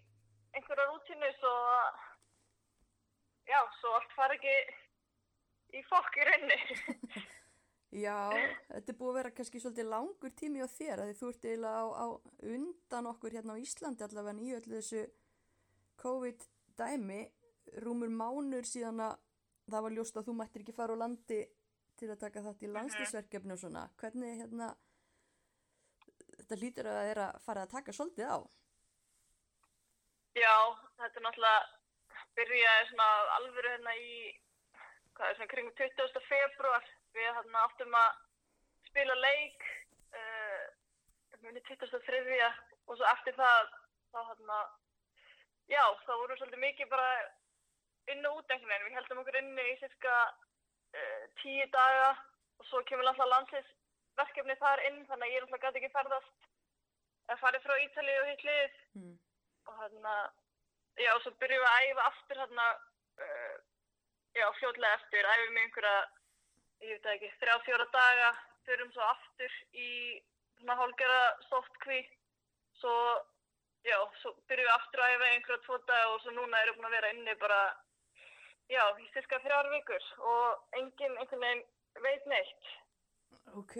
einhverja rútínu svo að, já, svo allt fara ekki í fokk í raunni. (laughs) Já, þetta er búið að vera kannski svolítið langur tími á þér að þú ert eiginlega á, á undan okkur hérna á Íslandi allavega í öllu þessu COVID-dæmi rúmur mánur síðan að það var ljóst að þú mættir ekki fara á landi til að taka þátt í landslýsverkefni og svona. Hvernig hérna, þetta hlýtur að það er að fara að taka svolítið á? Já, þetta er náttúrulega byrjaði svona alvöru hérna í, hvað er svona kringum 20. februar. Við hérna áttum að spila leik, uh, muni 23. og svo eftir það, þá hérna, já, þá vorum við svolítið mikið bara inn og út einhvern veginn. Við heldum okkur inni í cirka uh, tíu daga og svo kemur alltaf landsliðsverkefni þar inn, þannig að ég náttúrulega gæti ekki ferðast að farið frá Ítalíu og hitt liðið Mm. og hérna, já, og svo byrjum við að æfa aftur hérna, uh, já, fljótlega eftir, æfum við einhverja, ég veit ekki, þrjá, fjóra daga förum svo aftur í svona hálgera softkví. Svo, já, svo byrjum við aftur að í einhverja tvo daga og svo núna erum við búin að vera inni bara já, í cirka þrjár vikur og enginn einhvern veginn veit neitt. Ok,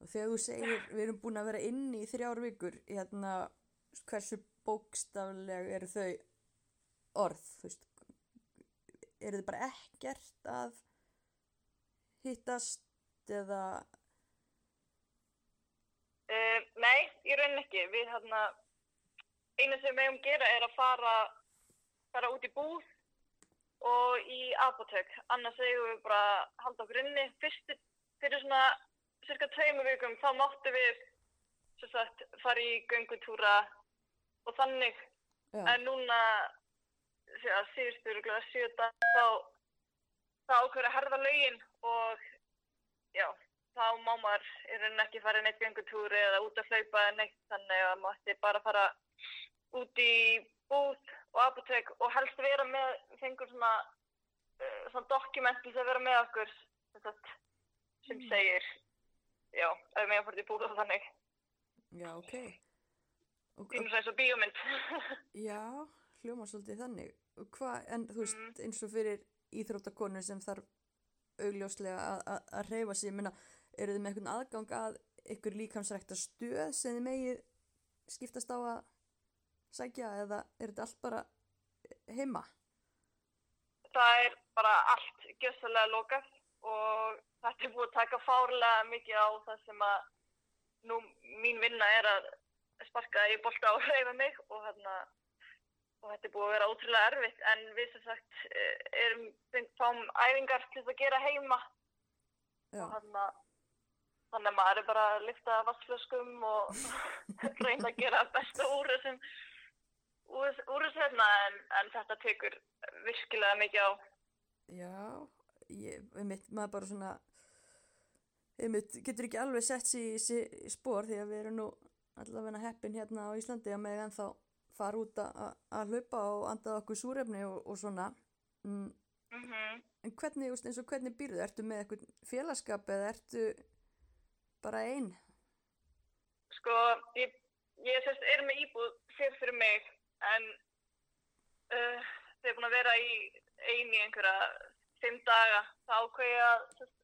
og þegar þú segir við erum búin að vera inni í þrjár vikur, hérna, hversu bókstafleg eru þau orð, þú veist, eru þið bara ekkert að hittast eða, Uh, nei, í raunin ekki. Við hérna, eina sem við megum gera er að fara, fara út í búð og í apotek. Annars eigum við bara halda okkur inni. Fyrst fyrir svona cirka tveimu vikum þá máttu við sagt, fara í göngutúra og þannig. já, En núna, síðustu sjö daga, þá, þá ákveður að herða lögin og já, þá má maður í rauninni ekki fara neitt göngutúri eða út að hlaupa eða neitt þannig að maður ætti bara að fara út í búð og apotek og helst vera með, fengur svona, uh, svona dokumenti sem vera með okkur sem, sagt, sem segir, já, ef við megum fara út í búð og þannig, já, ok. Og, og, eins og bíómynd. (laughs) já, hljóma svolítið þannig. Og hvað, en þú veist, Mhm. eins og fyrir íþróttakonu sem þarf augljóslega að- að sig, ég meina, eru þið með einhvern aðgang að ykkur líkamsrækta stöð sem þið megið skiptast á að sækja eða er þetta allt bara heima? það er bara allt gjössalega lokað og þetta er búið að taka fárlega mikið á það sem að nú mín vinna er að sparka í bolta og reyfa mig og hérna og þetta er búið að vera ótrúlega erfitt en við sem sagt eh, erum fáum æfingar til þess að gera heima. Já, og hérna þannig að maður er bara að lyfta vassflöskum og (laughs) reyna að gera besta úr þessum úr, úr þessu hérna en, en þetta tekur virkilega mikið á. Já, ég, einmitt, maður bara svona, einmitt, getur ekki alveg sett sér í, í spór því að við erum nú allavega heppin hérna á Íslandi að með ennþá fara út að hlaupa og andað okkur súrefni og, og svona. Mm, mm en hvernig, eins og hvernig býrðu? Ertu með eitthvað félagskap eða ertu bara einn? Sko, ég, ég sérst er með íbúð sér fyrir mig en uh, ég er búin að vera í eini einhverja fimm daga þá ákveði að sérst,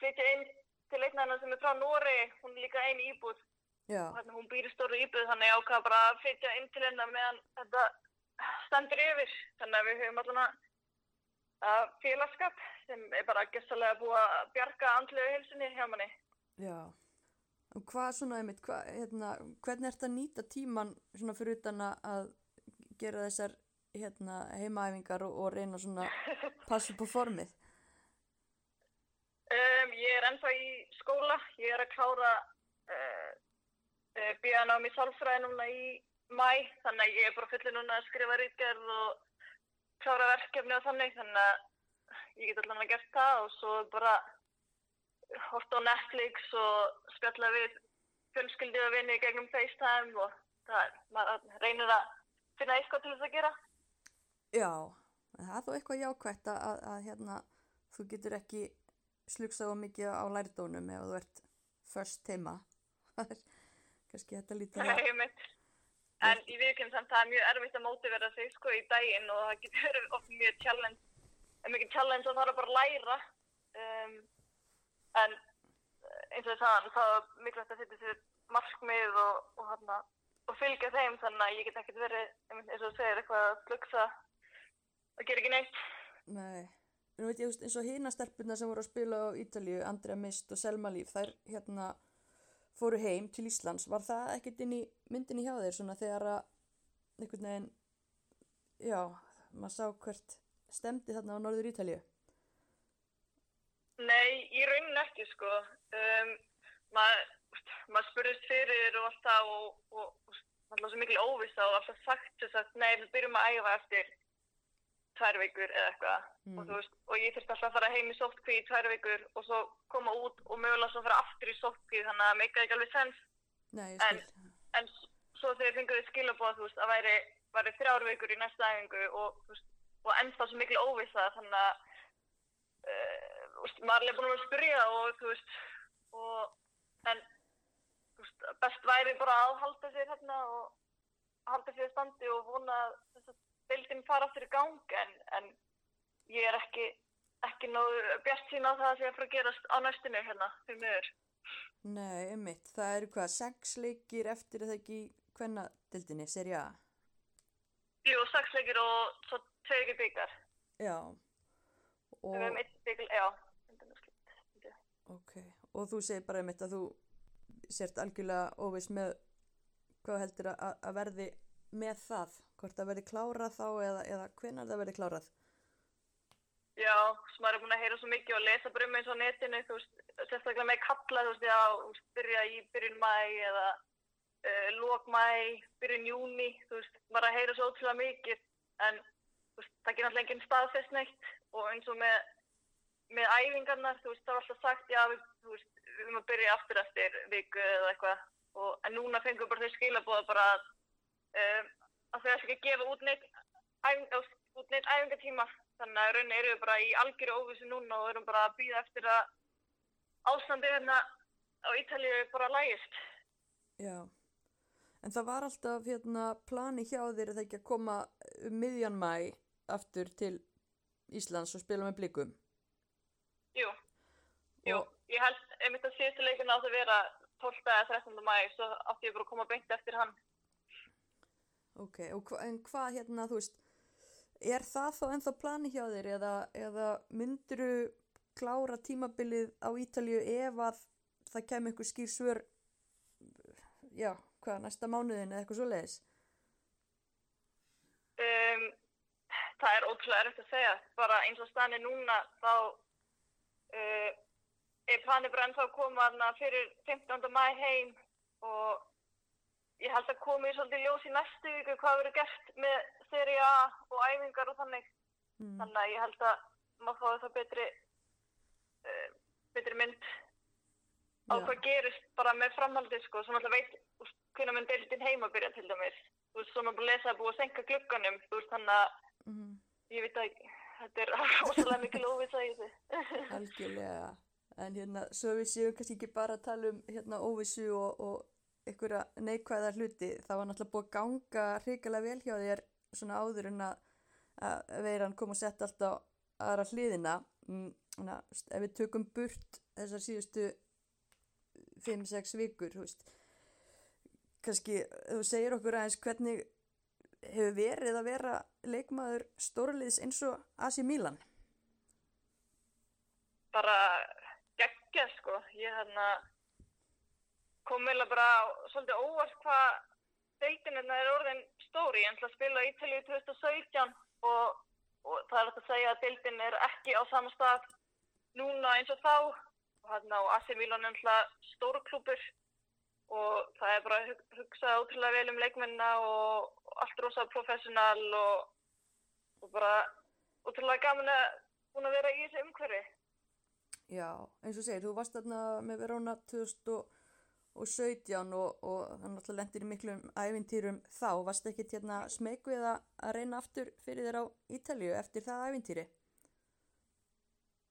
flytja inn til einn annan sem er frá Nóri, hún er líka eini íbúð Hérna, hún býr í stóru íbúð þannig ég ákveða bara að flytja inn til hennar meðan þetta stendur yfir þannig að við höfum að félagskap sem er bara gessalega búið að bjarga andlegu hilsunni hjá manni. já. Og hvað svona, einmitt, hvað, hérna, hvernig ert að nýta tíman svona fyrir utan að- gera þessar hérna, heimaæfingar og, og reyna svona (laughs) passa upp á formið? Um, ég er ennþá í skóla, ég er að klára uh, uh, bíðanám í sálfræði núna í mæ, þannig að ég er bara fullið núna að skrifa rítgerð og klára verkefni og þannig, þannig að ég get allan að gert það og svo bara horta á Netflix og spjalla við fjölskyldi og vinni gegnum FaceTime og það maður reynir að finna eitthvað til þess að gera. Já, það er þó eitthvað jákvætt að, að, að hérna, þú getur ekki slugsað á mikið á lærdónum ef þú ert först heima. (laughs) Það er kannski þetta lítið (laughs) að... En í viðkjum samt það er mjög erfitt að mótivera sig sko í daginn og það getur verið oft mjög challenge, en mikið challenge að það er bara að læra. Um, en eh, eins og ég sagði, þá er mikilvægt að setja sér markmið og, og, hana, og fylgja þeim þannig að ég get ekkert verið, eins og þú segir, eitthvað að slugsa og gera ekki neitt. Nei, nú veit ég, þú eins og hína stelpurna sem voru að spila á Ítalíu, Andrea Mist og Selma Líf, þær hérna fóru heim til Íslands. Var það ekkert inn í myndinni hjá þér svona þegar að einhvern veginn, já, maður sá hvert stemdi þarna á Norður Ítalíu? Nei, í rauninni ekki sko. Um, maður mað spurðist fyrir og allt það og, og, og alltaf svo mikil óvisa og alltaf sagt þess að nei, við byrjum að æfa eftir tvær vikur eða eitthvað. Mm. og, veist, og ég þurfti alltaf að fara heim í sóttkví í tvær vikur og svo koma út og mögulega svo fara aftur í sóttkví þannig að það meikaði ekki alveg sens Nei, En- en svo þegar fengur þið skilabóð þú veist, að væri, væri þrjár vikur í næsta æfingu og, veist, og ennþá svo mikil óvisa þannig að uh, veist, maður er búin að spyrja og þú veist og en best væri bara að halda sér hérna og halda sér standi og vona að deildin fara aftur í gang en, en ég er ekki ekki nógu bjart sín á það að sé að fara að gerast á næstinu hérna fyrir miður. Nei, einmitt, það eru hvað, sex leikir eftir að það ekki hvenna dildinni, seri A? Jú, sex leikir og svo tveir ekki byggar. Já. Og, Við hefum einn bygg, já. ok, og þú segir bara einmitt að þú sért algjörlega óviss með hvað heldur að, að verði með það, hvort það verði klárað þá eða, eða hvenar það verði klárað. Já, sem maður er búin að heyra svo mikið og lesa bara um eins á netinu, þú veist, sérstaklega með kalla, þú veist, já, byrja í byrjun mæ eða uh, lók mæ, byrjun júni, þú veist, maður er að heyra svo ótrúlega mikið, en þú veist, það er náttúrulega enginn staðfest neitt og eins og með, með æfingarnar, þú veist, það var alltaf sagt, já, við, þú veist, við erum að byrja aftur eftir viku eða eitthvað, en núna fengum við bara þau skilabóða bara að, um, að þau ætla ekki að gefa út neitt, æfing, út neitt æfingatíma þannig að rauninni erum við bara í algjöru óvissu núna og erum bara að býða eftir að ástandi hérna á Ítalíu bara lægist. Já, en það var alltaf hérna plani hjá þér að það ekki að koma um miðjan mæ aftur til Íslands og spila með blikum. Jú, jú, ég held einmitt að síðustu leikinu átt að vera 12. eða 13. mæ, svo átti ég bara að koma beint eftir hann. Ok, hva, en hvað hérna, þú veist, er það þá ennþá plani hjá þér eða, eða mynduru klára tímabilið á Ítalíu ef að það kemur einhver skýr svör, já, hvað, næsta mánuðin eða eitthvað svo leiðis? Um, það er ótrúlega erfitt að segja, bara eins og stani núna þá uh, er planið bara ennþá að koma fyrir 15. mæ heim og ég held að komi svolítið ljós í næstu viku hvað verður gert með seri A og æfingar og þannig. Mm. Þannig að ég held að maður fái það betri, uh, betri mynd á Já. hvað gerist bara með framhaldið sko. Svo náttúrulega veit hvenær mun deildin heima byrja til dæmis. Þú veist, svo maður búin að lesa að búið að senka glugganum. Þú veist, þannig að Mm. ég veit að þetta er (laughs) rosalega mikil óvisa í þessu. Algjörlega, en hérna, svo við séum kannski ekki bara að tala um hérna óvissu og, og einhverja neikvæða hluti, það var náttúrulega búið að ganga hrikalega vel hjá þér svona áður en að, að veiran kom og sett allt á aðra hliðina, Mm, þannig að ef við tökum burt þessar síðustu 5-6 vikur, þú veist, kannski þú segir okkur aðeins hvernig hefur verið að vera leikmaður stórliðs eins og Asi Milan. Bara geggja sko. Ég hérna kom meðlega bara svolítið óvart hvað deildin hérna er orðin stóri. Ég ætla að spila í Ítalíu 2017 og, og það er að segja að deildin er ekki á sama stað núna eins og þá. Hérna og AC Milan er náttúrulega stóru klúpur og það er bara hug, hugsað ótrúlega vel um leikmennina og, allt rosa professional og, og bara ótrúlega gaman að búin að vera í þessu umhverfi. Já, eins og segir, þú varst þarna með Verona 2017 og, og það náttúrulega lendir í miklum ævintýrum þá. Varst ekkert hérna smeg við að, að reyna aftur fyrir þér á Ítalíu eftir það ævintýri?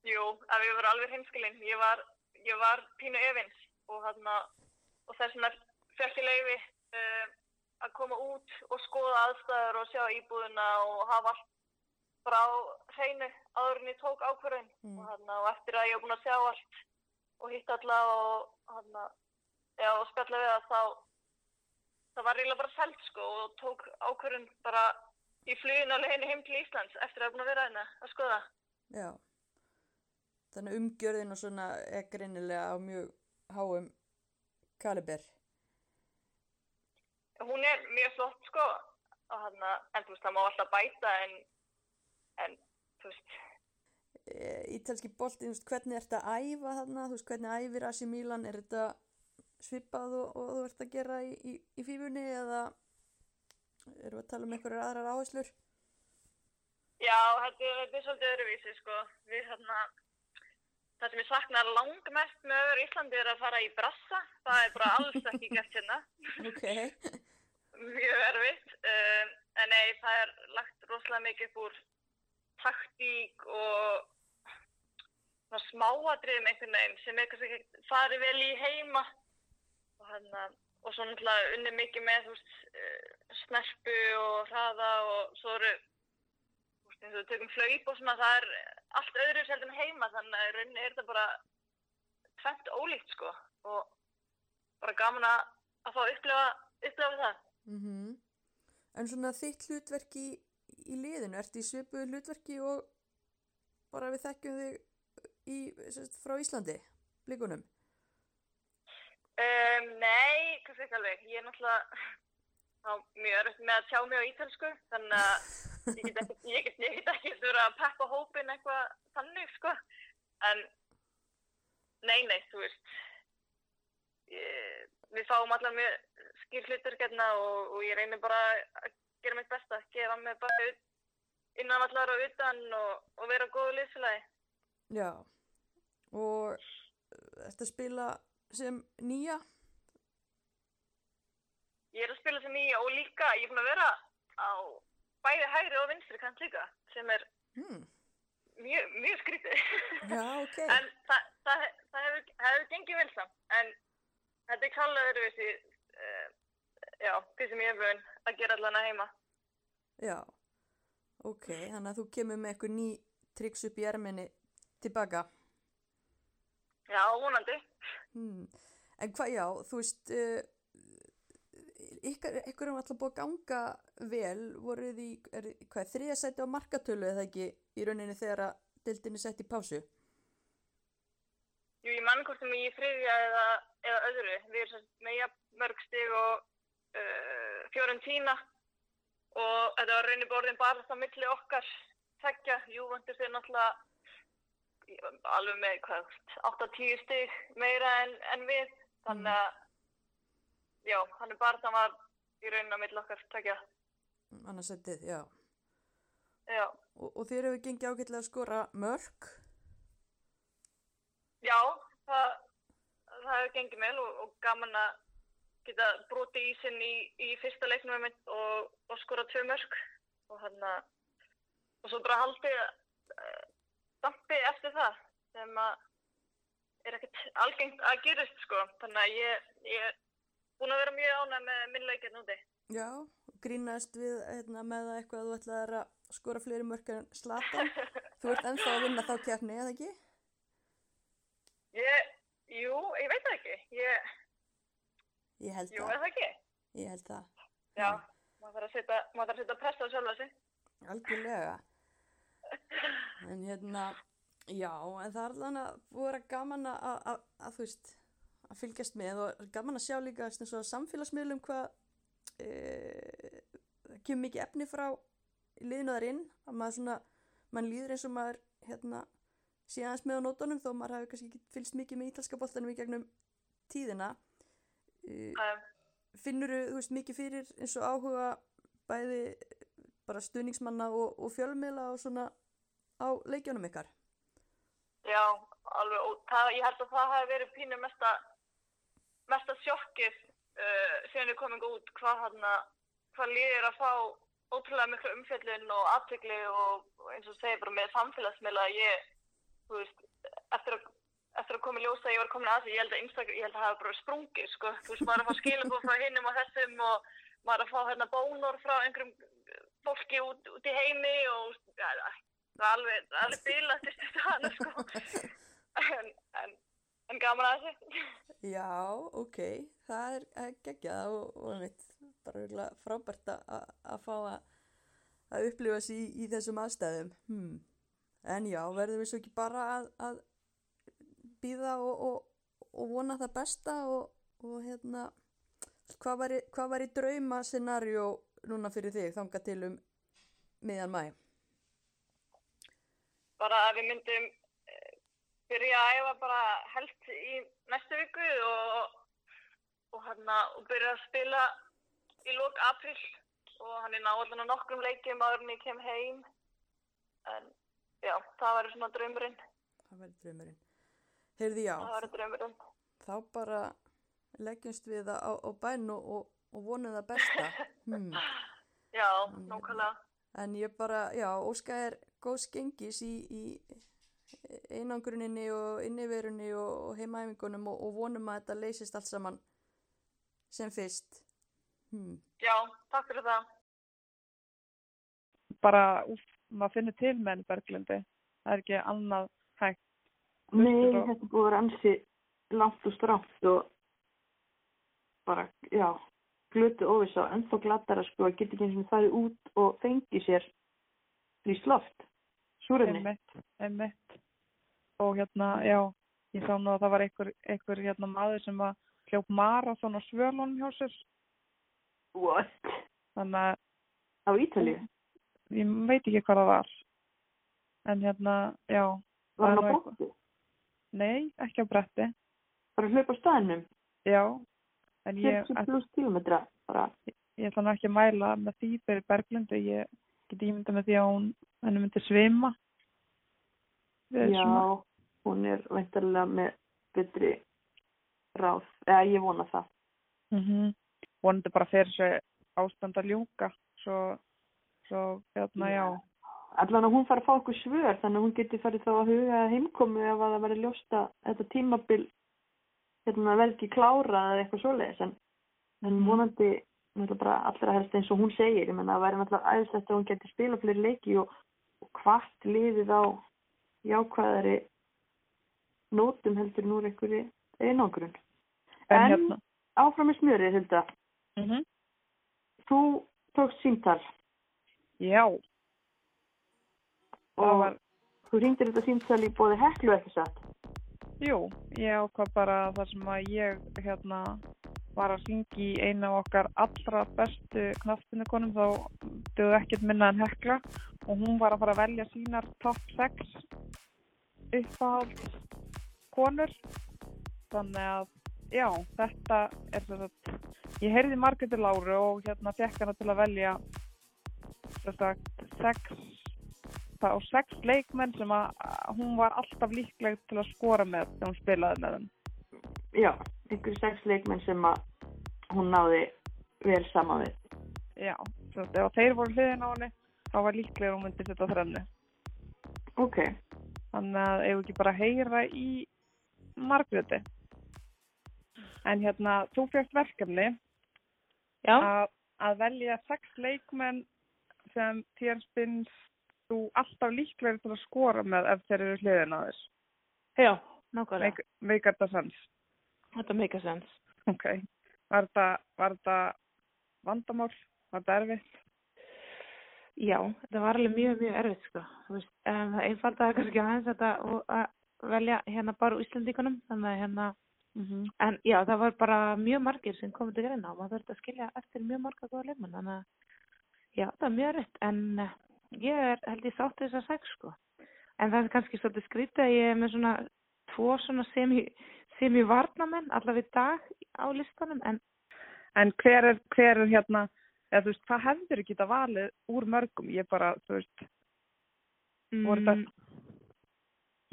Jú, ef ég var alveg heimskilinn. Ég var, ég var pínu efins og, og þess vegna fekk ég leiði uh, að koma út og skoða aðstæður og sjá íbúðuna og hafa allt bara á hreinu áður en ég tók ákvörðin Mm. og, og eftir að ég var búin að sjá allt og hitt alla og, þarna, já, og spjalla við það þá það var eiginlega bara selt sko og tók ákvörðin bara í flugin á leiðinu heim til Íslands eftir að hafa búin að vera hérna að skoða. Já. Þannig umgjörðin og svona er greinilega á mjög háum kaliber. hún er mjög flott sko og hana, en þú veist það má alltaf bæta en, en þú veist E, Ítalski bolti, þú veist, hvernig ert að æfa þarna? Þú veist, hvernig æfir Asi Milan? Er þetta svipað og, og þú ert að gera í, í, í fífunni eða erum við að tala um einhverjar aðrar áherslur? já þetta, er- er svolítið öðruvísi sko. Við hérna það sem ég saknar langmest með öður Íslandi er að fara í brassa. Það er bara alls ekki gert hérna. Ok. (laughs) mjög erfitt. Um, en nei það er lagt rosalega mikið upp úr taktík og svona smáatriðum einhvern veginn sem kannski ekki farið vel í heima hann og svo náttúrulega unni mikið með veist, eh, snerpu og hraða og svo eru veist, eins og við tökum flaup og svona það er allt öðru seldur en heima þannig að í rauninni er þetta bara tvent ólíkt sko og bara gaman að, að fá að upplifa, upplifa það. Mm En svona þitt hlutverk í, í liðinu, ertu í svipuðu hlutverki og bara við þekkjum þig í, frá Íslandi, blikunum? Um, nei, kannski ekki alveg. Ég er náttúrulega mjög örfitt með að tjá mig á ítalsku, þannig að ég get ekki, ég get, ég get ekki þurfa að peppa hópin eitthvað þannig, sko. En nei, nei, þú veist, ég, við fáum allar mjög skýr hlutur hérna og, og ég reynir bara að gera mitt besta, gera mig bara innan allar og utan og, og vera góðu liðsfélagi. Já, og ertu að spila sem nýja? Ég er að spila sem nýja og líka ég er búin að vera á bæði hægri og vinstri kant líka sem er Hmm. mjög, mjög skrítið. Já, ok. (laughs) en það, það, það hefur, hefur gengið vel samt. En þetta er klálega öðruvísi, uh, já, því sem ég er vun að gera allan að heima. Já, ok, þannig að þú kemur með eitthvað ný triks upp í erminni tilbaka. Já, vonandi. Hmm. En hvað, já, þú veist, uh, ykkur, ykkur er alltaf búið að ganga vel, voruð í, er, hvað, þriða sæti á markatölu eða ekki í rauninni þegar að dildinni sett í pásu? Jú, ég mann hvort sem ég í þriðja eða, eða öðru. Við erum með jafn mörg stig og uh, Fiorentína og þetta var reynir borðin bara það milli okkar þekkja. Júventus er náttúrulega ég- alveg með hvað, 8-10 stig meira en, en við. Þannig að, já, hann er bara það var í raunin á milli okkar þekkja. Annars sætið, já. Já, Og, og þér hefur gengið ágætlega að skora mörg. já, það, það hefur gengið vel og, og gaman að geta brotið ísinn í, í fyrsta leiknum mitt og, og skora tvö mörg og hann að og svo bara haldið dampi eftir það sem að er ekkert algengt að gerist sko þannig að ég, ég er búin að vera mjög ánæg með minn leikir núti Já, grínast við hérna, með það eitthvað að þú ætlaðir að skora fleiri mörg en slatan. (laughs) Þú ert ennþá að vinna þá kjarni, eða ekki? ég, jú, ég veit það ekki ég, Ég held jú, það. er það ekki? Ég held það. Já, setja maður þarf að setja pressa á sjálfa sig Algjörlega. En hérna, já, en það er alveg að voru gaman að, að, að, að, þú veist, að fylgjast með og gaman að sjá líka eins og á samfélagsmiðlum hvað e, kemur mikið efni frá liðnaðar inn, að maður svona, mann líður eins og maður, hérna, sé aðeins með á nótunum þó maður hafi kannski ekki fylgst mikið með ítalska boltanum í gegnum tíðina. E, finnuru, þú veist, mikið fyrir eins og áhuga bæði bara stuðningsmanna og, og fjölmiðla og svona á leikjónum ykkar? Já, alveg, og það, ég held að það hafi verið pínu mesta, mesta sjokkið uh, síðan við komum út hvað hann hvað líður að fá ótrúlega miklu umfjöllun og aðtökli og, eins og segir bara með samfélagsmiðla ég, þú veist, eftir að eftir að koma í ljósa að ég var komin að því, ég held að Instagram, ég held að það hafa bara sprungið, sko, þú veist, maður er að fá skilabóð frá hinnum og þessum og maður er að fá hérna bónor frá einhverjum fólki út, út í heimi og ja, það er alveg, alveg til þessu hana, sko, en, en, en gaman að þessu. Já, ok, það er, geggjað og, og mitt, bara frábært að- fá að, upplifa sig í, í þessum aðstæðum. Hmm. En já, verðum við svo ekki bara að, að býða og, og, og vona það besta og, hérna, hvað væri, hvað væri drauma scenarjó núna fyrir þig þanga til um miðjan mæ? Bara að við myndum eh, byrja að æfa bara helst í næstu viku og, og hérna, og byrja að spila í lók april og hann er náðan á nokkrum leikjum áður en ég kem heim. En já, það væri svona draumurinn. Það væri draumurinn. Heyrði já, Það væri draumurinn. þá bara leggjumst við það á, á bæn og, og, og vonum það besta. (laughs) Hmm. Já, nákvæmlega. En ég bara, já, óska er góðs gengis í, í einangruninni og inniverunni og, og heimaæfingunum og, og vonum að þetta leysist allt saman sem fyrst. Hmm. Já, takk fyrir það. Bara, úf, maður finnur til með henni Berglindi. Það er ekki annað hægt. Nei, þetta búið að vera ansi langt og strátt og bara, já, glötu óvisa og ennþá glattara sko að geta ekki eins og farið út og fengi sér frýst loft, súrefni. Einmitt, einmitt. Og hérna, já, ég sá nú að það var einhver, einhver hérna maður sem var hljóp marathon á svölunum hjá sér. What? Þannig að Á Ítalíu? ég veit ekki hvað það var. En hérna, já, Var hann Það á er bóttu? nei, ekki á bretti. Bara hlaupa á staðinum? Já, en ég, 40 pluss kílometra bara. ég ætla nú ekki að mæla með því fyrir Berglindi. Ég get ímynda með því að hún, henni myndi svima. Já, svona- hún er veintarlega með betri ráð. Eða ég vona það. Mhm. vonandi bara fyrir þessu ástand að ljúka svo, svo hérna já Allan að hún fara að fá okkur svör þannig að hún geti farið þá að huga að heimkomu ef að það verið ljósta þetta tímabil hérna, verði ekki klárað eða eitthvað svoleiðis en, en Mhm. vonandi bara allra helst eins og hún segir ég menna að það væri náttúrulega æðislegt að hún geti spila fleiri leiki og, og hvart liðið á jákvæðari nótum heldur nú er einhverju einangrun. en, hérna Áfram með smjörið, Hilda. mhm. Þú tókst símtal já, og var þú ringdir þetta símtal í bóði heklu ekki satt. Jú, ég ákvað bara þar sem að ég hérna var að syngi í eina af okkar allra bestu knaftinukonum þá döðu ekkert minna en hekla og hún var að fara að velja sínar top 6 uppáhald konur. Þannig að já, þetta er þess að ég heyrði margættir láru og hérna fekk hana til að velja þess að 6 Morata á sex leikmenn sem að hún var alltaf líkleg til að skora með þegar hún spilaði með henn. Já, einhverju sex leikmenn sem að hún náði vel sama við. Já, þegar þeir voru hliðin á henni þá var líkleg að hún myndi setja þrenni. Ok. Þannig að ef ekki bara heyra í margviti. En hérna, þú fjögt verkefni að, að velja sex leikmenn sem þér spinnst þú alltaf líklegri til að skora með ef þeir eru hliðin á þess já, nákvæmlega. Make- Make þetta sens Þetta make a sense. Ok, var þetta, vandamál? Var þetta erfitt? Já, þetta var alveg mjög, mjög erfitt, sko. Veist, um, það einfaldaði kannski aðeins þetta að velja hérna bara úr Íslandíkunum, þannig að hérna, en já, það var bara mjög margir sem komið til greina og maður þurfti að skilja eftir mjög marga góða leikmann, þannig að, já, það var mjög erfitt, en uh, ég er, held ég sátt þess að sex, sko. En það er kannski svolítið skrítið að ég er með svona tvo svona semi, semi varnamenn allavega í dag á listanum, en En hver er, hver er hérna, eða þú veist, hvað hefur ekki þetta valið úr mörgum? Ég bara, þú veist, voru það, Mm,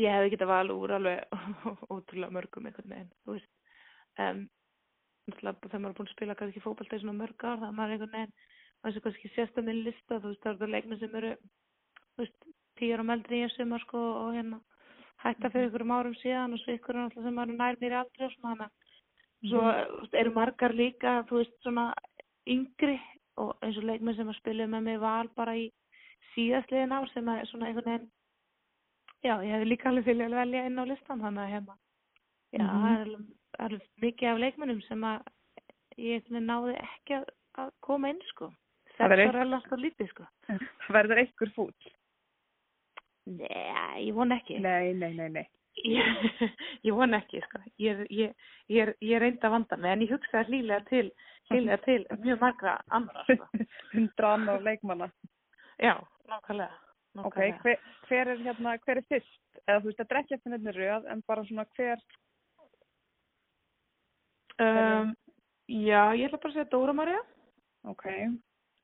ég hefði getað val úr alveg (laughs) ótrúlega mörgum einhvern veginn, þú veist um, þegar maður er búin að spila kannski fótbolta í svona mörg ár, það maður einhvern veginn maður sem kannski sést að minn lista, þú veist, það eru leikmenn sem eru þú veist, tíu árum eldri í þessu sumar sko og hérna hætta fyrir einhverjum árum síðan og svo ykkur sem eru nær mér í aldrei og svona þannig að svo eru margar líka, þú veist, svona yngri og eins og leikmenn sem að spila með mig val bara í síðastliðin ár sem að er svona einhvern veginn já, ég hefði líka alveg vilja velja inn á listan þannig að hérna já, Mhm. það er alveg, mikið af leikmennum sem að ég náði ekki að, að koma inn sko Það verður- alltaf lítið sko (laughs) verður einhver fúll? Nei, ég von ekki Nei, nei, nei, nei. (laughs) ég, ég von ekki sko ég, ég, ég, er- ég reyndi að vanda mig en ég hugsaði hlýlega til hlýlega til mjög margra annara sko. (laughs) Hundra annar leikmanna. já, nákvæmlega, Ok, nákvæmlega. hver, hver er hérna, hver er fyrst? Eða þú veist, þetta er ekki eftir nefnir röð, en bara svona hver, Um, já, ég ætla bara að segja Dóra Maria, ok,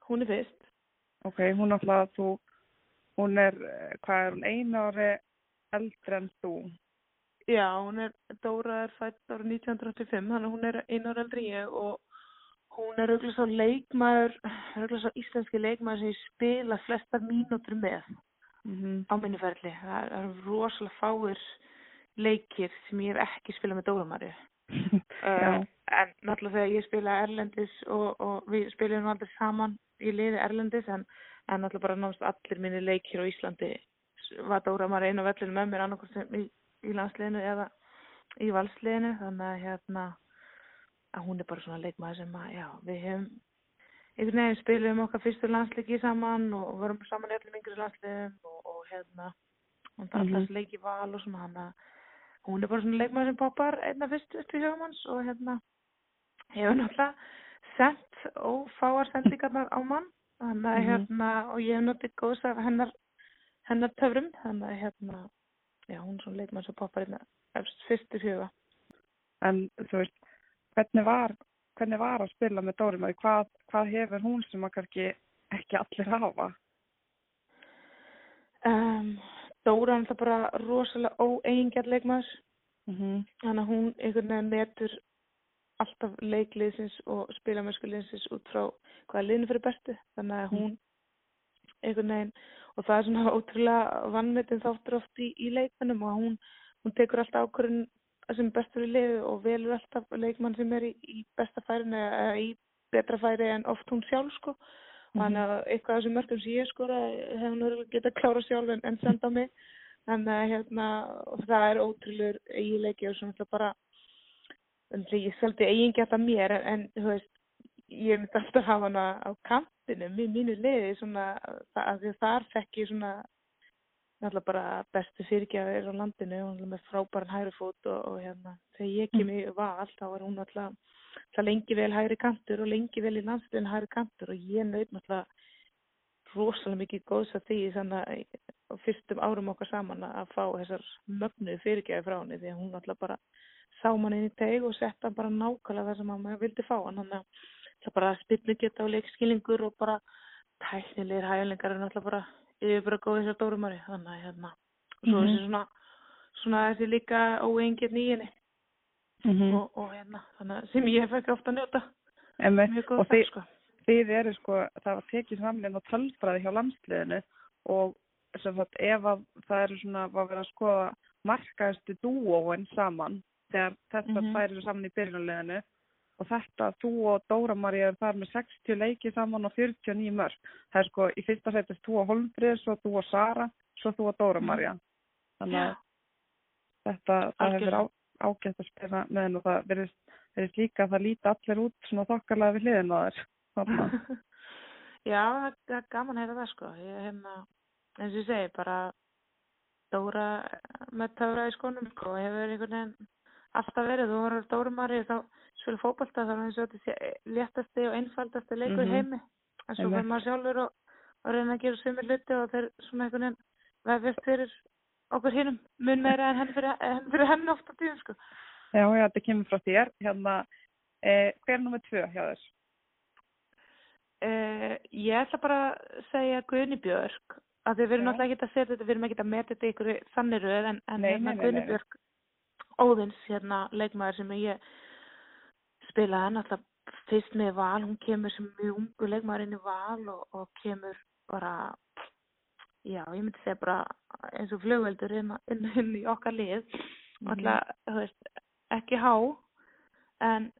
hún er fyrst. ok, hún náttúrulega þú, hún er, eh, hvað er hún, einu ári eldri en þú. Já, hún er, Dóra er fætt ára 1985, þannig að hún er einu ára eldri ég og hún er auðvitað svo leikmaður, auðvitað svo íslenski leikmaður sem ég spila flestar mínútur með. Mhm. á minni ferli. Það er- rosalega fáir leikir sem ég hef ekki spilað með Dóramari. (laughs) Já. Uh, en náttúrulega þegar ég spila Erlendis og, og við spilum aldrei saman í liði Erlendis en, en náttúrulega bara náttúrulega allir minni leikir á Íslandi var Dóramari inn á vellinu með mér annarkvæmt sem í, í landsliðinu eða í valsliðinu þannig að hérna að hún er bara svona leikmaður sem að já, við hefum einhvern veginn spilum okkar fyrstu landsleiki saman og vorum saman í öllum yngri landsliðum og, og hérna og það Mhm. alltaf leiki val og svona hann að hún er bara svona leikmaður sem poppar einna fyrst upp í hugum hans og hérna hefur náttúrulega sendt ófáar sendingarnar á mann þannig að Mhm. hérna og ég hef notið góðs af hennar hennar töfrum þannig að hérna já hún er svona leikmaður sem poppar einna efst fyrst í huga En þú veist, hvernig var, hvernig var að spila með Dóri Mari? Hvað, hvað hefur hún sem að kannski ekki allir hafa? um, Dóra er náttúrulega bara rosalega óeigingjart leikmaður Mhm. þannig að hún einhvern veginn metur alltaf leikliðsins og spilamöskuliðsins út frá hvaða liðinu fyrir bestu. Þannig að hún einhvern veginn og það er svona ótrúlega vannmetin þáttur oft í, í leikmennum og hún, hún tekur alltaf ákvörðin sem bestur í liðu og velur alltaf leikmann sem er í, í besta færin eða í betra færi en oft hún sjálf sko. Og þannig að eitthvað af þessum mörgum sem ég skora hefur hún getað klára sjálf en, en senda mig. Þannig að hérna það er ótrúlegur eiginleiki og svona alltaf bara en ég seldi eigingjart að mér en, en þú veist ég myndi alltaf hafa hana á kantinu í mínu liði svona af því að þar fekk ég svona náttúrulega bara bestu fyrirgjafir á landinu og með frábæran hægri fót og, og hérna þegar ég kem í val þá var hún það lengi vel hægri kantur og lengi vel í landsliðinu hægri kantur og ég naut náttúrulega rosalega mikið góðs að því þannig að fyrstum árum okkar saman að fá þessar mögnuðu fyrirgjafi frá henni því að hún náttúrulega bara sá mann inn í teg og sett hann bara nákvæmlega það sem maður vildi fá hann. Þannig að það bara spilnu geta og leikskilingur og bara tæknilegir hæglingar er náttúrulega bara yfir bara góð þessar dórumari þannig að hérna og svo Mhm. svona svona þessi líka óengirn í henni. Mhm. og, og hérna þannig að sem ég fekk ofta að njóta. Mjög góð Og það sko. þið eru sko, það var tekið saman á tölfræði hjá landsliðinu og sem sagt ef að það eru svona var verið að skoða markaðustu dúóin saman þegar þetta Mhm. tvær eru saman í byrjunarliðinu og þetta þú og Dóra María eru þar með 60 leiki saman og 49 mörg. Það er sko í fyrsta setjast þú og Holmfrið, svo þú og Sara, svo þú og Dóra María. Þannig að þetta, það hefur á, ágætt að spila með henn og það verðist, líka að það líti allir út svona þokkarlega við hliðin á þér. (laughs) Já, það er gaman að heyra það sko. Ég hérna, eins og ég segi, bara Dóra með töfra í skónum sko, hefur einhvern veginn alltaf verið. Þú voru Dóra Mari þá spila fótbolta þá er eins og þetta sé léttasti og einfaldasti leikur Mhm. í heimi. En svo fyrir maður sjálfur og, og reyna að gera sumir hluti og þeir svona einhvern veginn vefjast fyrir okkur hinnum mun meira en henn fyrir, fyrir henn ofta tíðum sko. Já, já, þetta kemur frá þér. Hérna, eh, hver er nummið tvö hjá þér? Uh, ég ætla bara að segja Guðni Björk að við erum Já. náttúrulega ekki að setja þetta, við erum ekki að metja þetta í ykkur þannig röð en, en Nei, hérna nei. Björk Óðins hérna leikmaður sem ég spilaði náttúrulega fyrst með val, hún kemur sem mjög ungu leikmaður inn í val og, og kemur bara já, ég myndi segja bara eins og flugveldur inn, inn, inn í okkar lið Mhm. alltaf, þú veist, ekki há en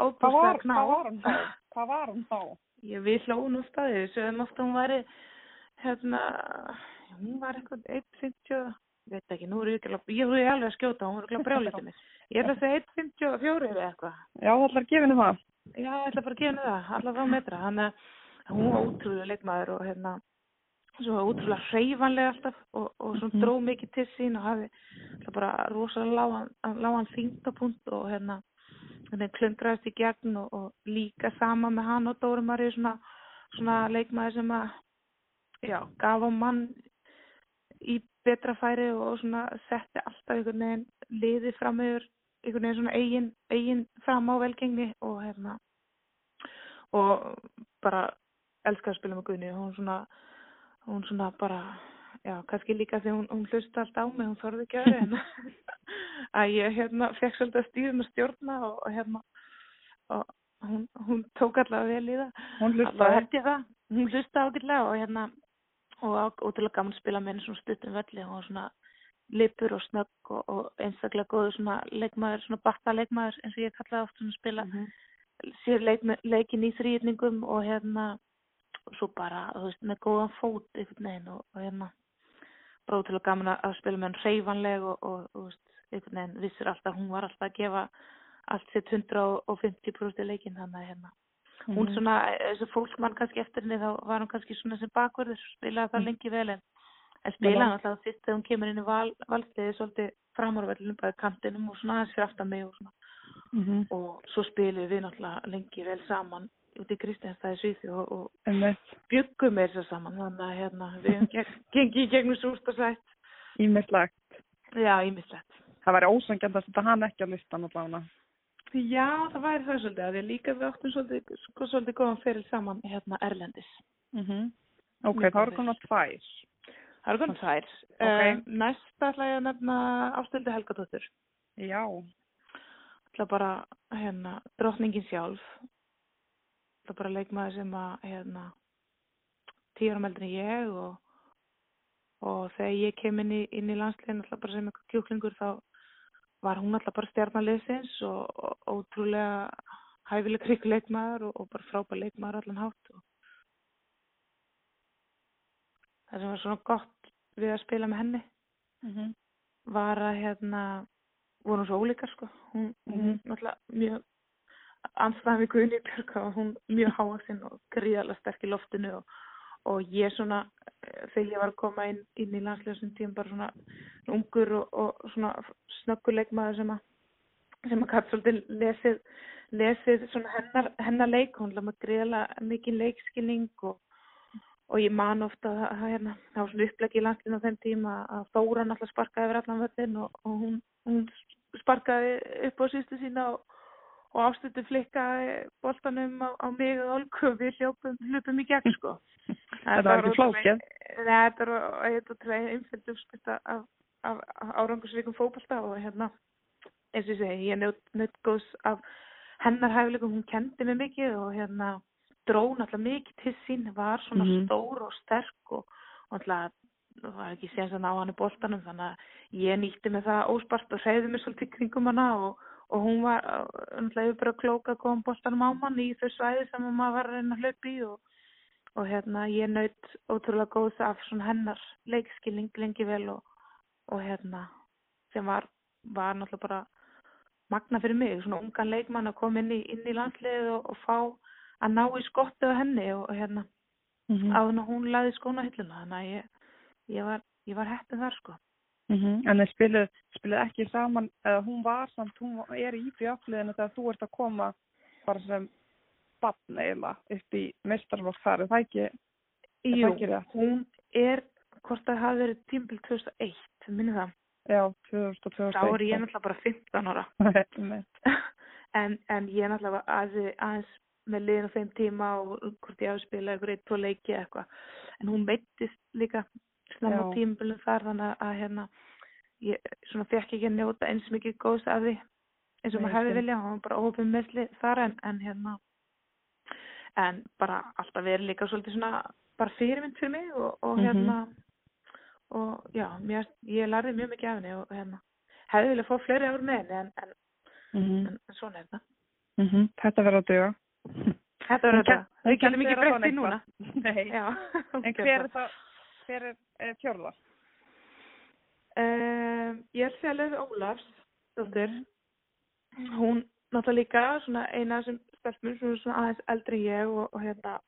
var, kná hvað var hún þá? Hvað var hún þá? Ég, við hlóðum nú staðið, við sögum ofta hún væri, hérna, hún var eitthvað 1.50, veit ekki, nú er ekki, alveg- ég voru alveg að skjóta, hún voru að brjálita mig. Ég ætla að segja 1.54 eða eitthvað. Já, það ætlar að gefa henni það. Já, ég ætla bara að gefa henni það, allar þá metra. Þannig að hún var útrúlega leikmaður og hérna, svo var útrúlega hreyfanlega alltaf og, og svona Mhm. dró mikið til sín og hafi það bara rosalega lágan, þingdapunkt og hérna, hvernig klundraðist í gegn og, og líka sama með hann og Dóri Maríu svona, svona leikmaður sem að já, gaf á mann í betra færi og svona setti alltaf einhvern veginn liði fram yfir einhvern veginn svona eigin, eigin fram á velgengni og hérna og bara elska að spila með Guðni. Og hún svona hún svona bara já, kannski líka því hún, hún hlusta allt á mig hún þorði ekki að en (laughs) að ég hérna fekk svolítið stýðum að stjórna og, og hérna og hún, hún tók allavega vel í það. Hún held ég það. Hún hlusta ágætlega og hérna og ótrúlega gaman að spila með henni svona stuttum velli og svona lipur og snögg og, og einstaklega góður svona leikmaður, svona batta leikmaður eins og ég kallaði oft svona spila Mhm. sér leik, leikin í þrýrningum og hérna og svo bara, þú veist, með góðan fót einhvern veginn og, og hérna bara ótrúlega gaman að- spila með hann reyfanleg og, og, og þú veist, einhvern veginn vissir alltaf, hún var alltaf að gefa allt sitt 150% leikin þannig að hérna hún svona, þessi fólksmann kannski eftir henni þá var hún kannski svona sem bakverður spilaði það lengi vel en, en spilaði alltaf fyrst þegar hún kemur inn í val, valsliði svolítið framárvellinu bara kantinum og svona aðeins fyrir aftan mig og svona Mhm. og svo spilum við náttúrulega lengi vel saman út í Kristjánstæði Svíþi og, og byggum með þess saman þannig að hérna, við hefum geng- (laughs) gengið í gegnum súrt og sætt Ímislegt. já, ímislegt Það væri ósangjant að setja hann ekki á listan allavega. Já, það væri það svolítið að ég líka við áttum svolítið, sko, svolítið góðan fyrir saman hérna Erlendis Mm Ok, Mjög eru góðir. konar tvær. það eru konar tvær Ok. um, næsta ætla ég að nefna Ástildi Helgadóttur Já. ætla bara hérna drottningin sjálf ætla bara leikmaður sem að hérna tíu ára meldin ég og og þegar ég kem inn í, í landslegin alltaf bara sem eitthvað kjúklingur þá var hún alltaf bara stjarnaliðsins og, ótrúlega hæfileg rík leikmaður og, og bara frábær leikmaður allan hátt og það sem var svona gott við að spila með henni Mm var að hérna voru svo ólíkar sko. Hún, hún náttúrulega mjög anstæðan við Guðni Björg og hún mjög háaksinn og gríðarlega sterk í loftinu og, og ég svona eh, þegar ég var að koma inn, inn í landslega tíum bara svona ungur og, og svona snögguleikmaður sem að sem að gæti svolítið lesið lesið hennar, hennar leik hún er með gríðarlega mikið leikskilning og og ég man ofta að hérna, það var svona uppleggi í landinu á þeim tíma að Þóra náttúrulega sparkaði yfir allan völlin og, og hún, hún sparkaði upp á sístu sína og, og ástötu flikkaði boltanum á, á mig og Olgu við hljópum, hljópum í gegn sko. Þetta var ekki flókið. Nei, þetta var eitthvað einfjöld uppspilta af, af, af árangusvíkum fókbalta og hérna, eins og ég segi, ég nödd góðs af hennar hæfileikum, hún kendi mig mikið og hérna dró náttúrulega mikið til sín, var svona Mhm. stór og sterk og og náttúrulega það var ekki séns að ná hann í boltanum þannig að ég nýtti með það óspart og hreyði mig svolítið kringum hana og, og hún var náttúrulega yfir bara klóka að koma boltanum á mann í þau svæði sem maður var að reyna að hlaupa í og, og hérna ég naut ótrúlega góðs af svona hennar leikskilning lengi vel og, og hérna sem var, var náttúrulega bara magna fyrir mig, svona ungan leikmann að koma inn í, inn í landsliðið og, og fá að ná í skottu á henni og, og hérna Mm á hún að hún laði skóna hilluna. Þannig að ég, ég var, var heppin þar sko. En þeir spiluð, spiluð ekki saman, eða hún var samt, hún er í íbjöfliðinu þegar þú ert að koma bara sem barn eiginlega upp í mestarflokk þar, er það ekki, er Jú, það ekki hún er, hvort það hafi verið tímbil 2001, minni það. Já, 2000 og 2001. Þá er ég náttúrulega bara 15 ára. (laughs) (laughs) en, en ég náttúrulega var aðeins, með liðin á þeim tíma og hvort ég spilað eitthvað eitt, tvo leiki eða eitthvað. En hún meittist líka snemma Já. tímbilum þar þannig að hérna, ég svona fekk ekki að njóta eins mikið góðs af því eins og maður hefði viljað, hún var bara ópum meðsli þar en, en hérna en bara alltaf verið líka svolítið svona bara fyrirmynd fyrir mig og, og Mhm. hérna og já, mér, ég lærði mjög mikið af henni og hérna hefði viljað fá fleiri ár með henni en, en, Mhm, en, en svona er þetta mhm, Þetta verður að duga. Þetta þetta, kennt- hún við kenndi ekki þér breytt allan því núna (laughs) Nei. En hver er það, hver er, er fjórða? Um, ég er fjalið Ólafs, dóttir. Hún náttúrulega líka svona eina sem stelpur sem er svona aðeins eldri en ég og, og hérna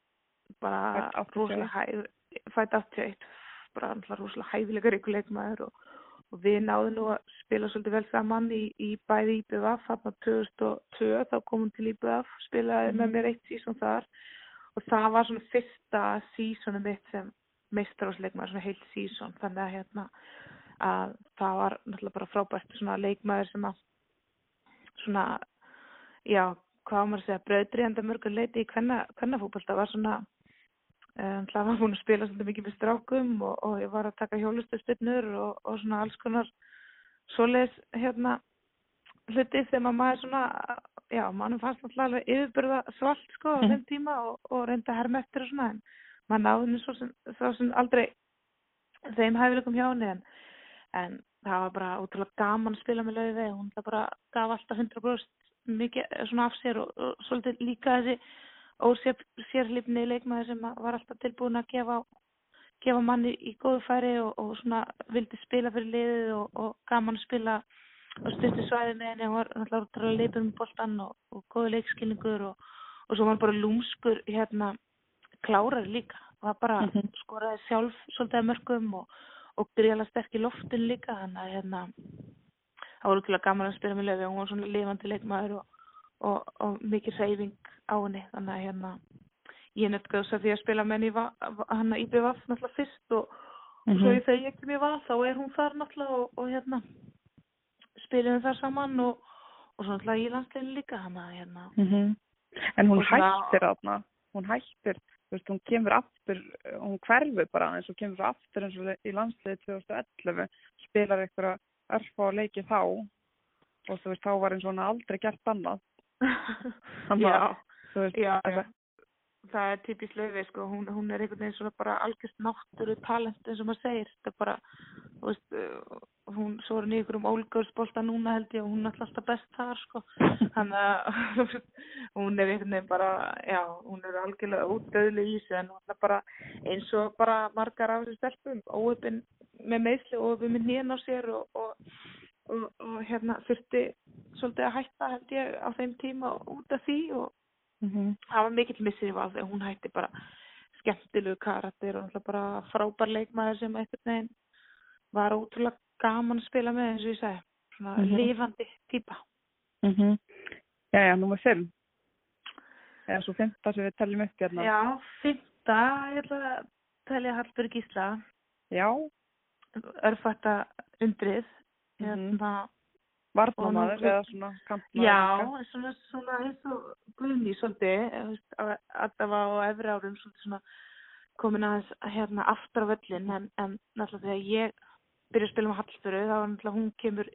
bara Fædd 81. rosalega hæð, fætt 81, bara náttúrulega rosalega hæfilega ríku leikmaður og, og við náðum nú að spila svolítið vel saman í, í bæði IBVF, þarna 2002, þá komum til IBVF, spilaði með mér eitt sísón þar og það var svona fyrsta sísónu mitt sem meistarásleikmaður, svona heilt sísón, þannig að hérna að það var náttúrulega bara frábært svona leikmaður sem að svona, já, hvað á maður að segja, bröðdrýjandi mörgur leiti í kvennafókbalta var svona, um, var búin að spila svolítið mikið með strákum og, og ég var að taka hjólustuspinnur og, og svona alls konar svoleiðis hérna hluti að maður svona, já, mannum fannst náttúrulega alveg yfirbyrða svalt sko á Mhm. þeim tíma og, og reynda eftir og svona en maður náði henni svo sem, sem aldrei þeim hæfileikum hjá henni en, en það var bara útrúlega gaman að spila með lauði hún það bara gaf alltaf 100% mikið svona af sér og, og svolítið líka þessi ósérlífni leikmaður sem var alltaf tilbúin að gefa, gefa manni í góðu færi og, og svona vildi spila fyrir liðið og, og gaman að spila og styrti svæði með henni og var alltaf leipur um boltan og, og góðu leikskilningur og svo var bara lúmskur hérna klárar líka var bara mm -hmm. skoraði sjálf svolítið mörgum og, og gríðala sterk í loftin líka þannig að hérna það voru ekki gaman að spila með löfi og hún var svona lifandi leikmaður og, og, og mikið reyfing á henni þannig að hérna ég nefndi þess að því að spila með henni hann að Íbjöf náttúrulega fyrst og mm -hmm. svo ég þegar ég ekki mér var þá er hún þar náttúrulega og hérna spilum þar saman og svo náttúrulega í landsleginu líka hann að hérna mm -hmm. En hún hættir aðna, hún hættir veist, hún kemur aftur, hún hverfur bara eins og kemur aftur eins og í landsliði 2011, spilar eitthvað örfa og leiki þá. Og þú veist, þá var og hún aldrei gert annað. (laughs) já, veist, já, já, það er typist löfi, sko, hún, hún er einhvern veginn svona bara algjörst náttúru talent eins og maður segir, þetta er bara, þú veist, hún svo er ykkur um ólgörsbólta núna held ég og hún er alltaf best þar sko. (laughs) Þannig að hún er einhvern veginn bara já, hún er algjörlega útdöðli í sig en hún er bara eins og bara margar af þessu stelpum óöpinn með meðsli og óöpinn með nýjan á sér og, og, og, og hérna þurfti svolítið að hætta held ég á þeim tíma út af því og mm -hmm. það var mikill missir í val þegar hún hætti bara skemmtilegu karakter og bara frábær leikmaður sem eitthvað neginn var ótrúlega gaman að spila með eins og ég segi svona mm -hmm. lifandi týpa mm -hmm. Já, já, nummer 5 eða svo fymta sem við teljum upp hérna Já, fymta, ég ætla að telja Hallberg Gísla Já Örfætta undrið mhm. hérna Varnamaður eða svona kampmaður Já, svona, svona eins og Guðni svolítið alltaf á efri árum svona komin aðeins hérna aftur á völlin en, en náttúrulega þegar ég byrja að spila með Hallstöru þá er náttúrulega hún kemur,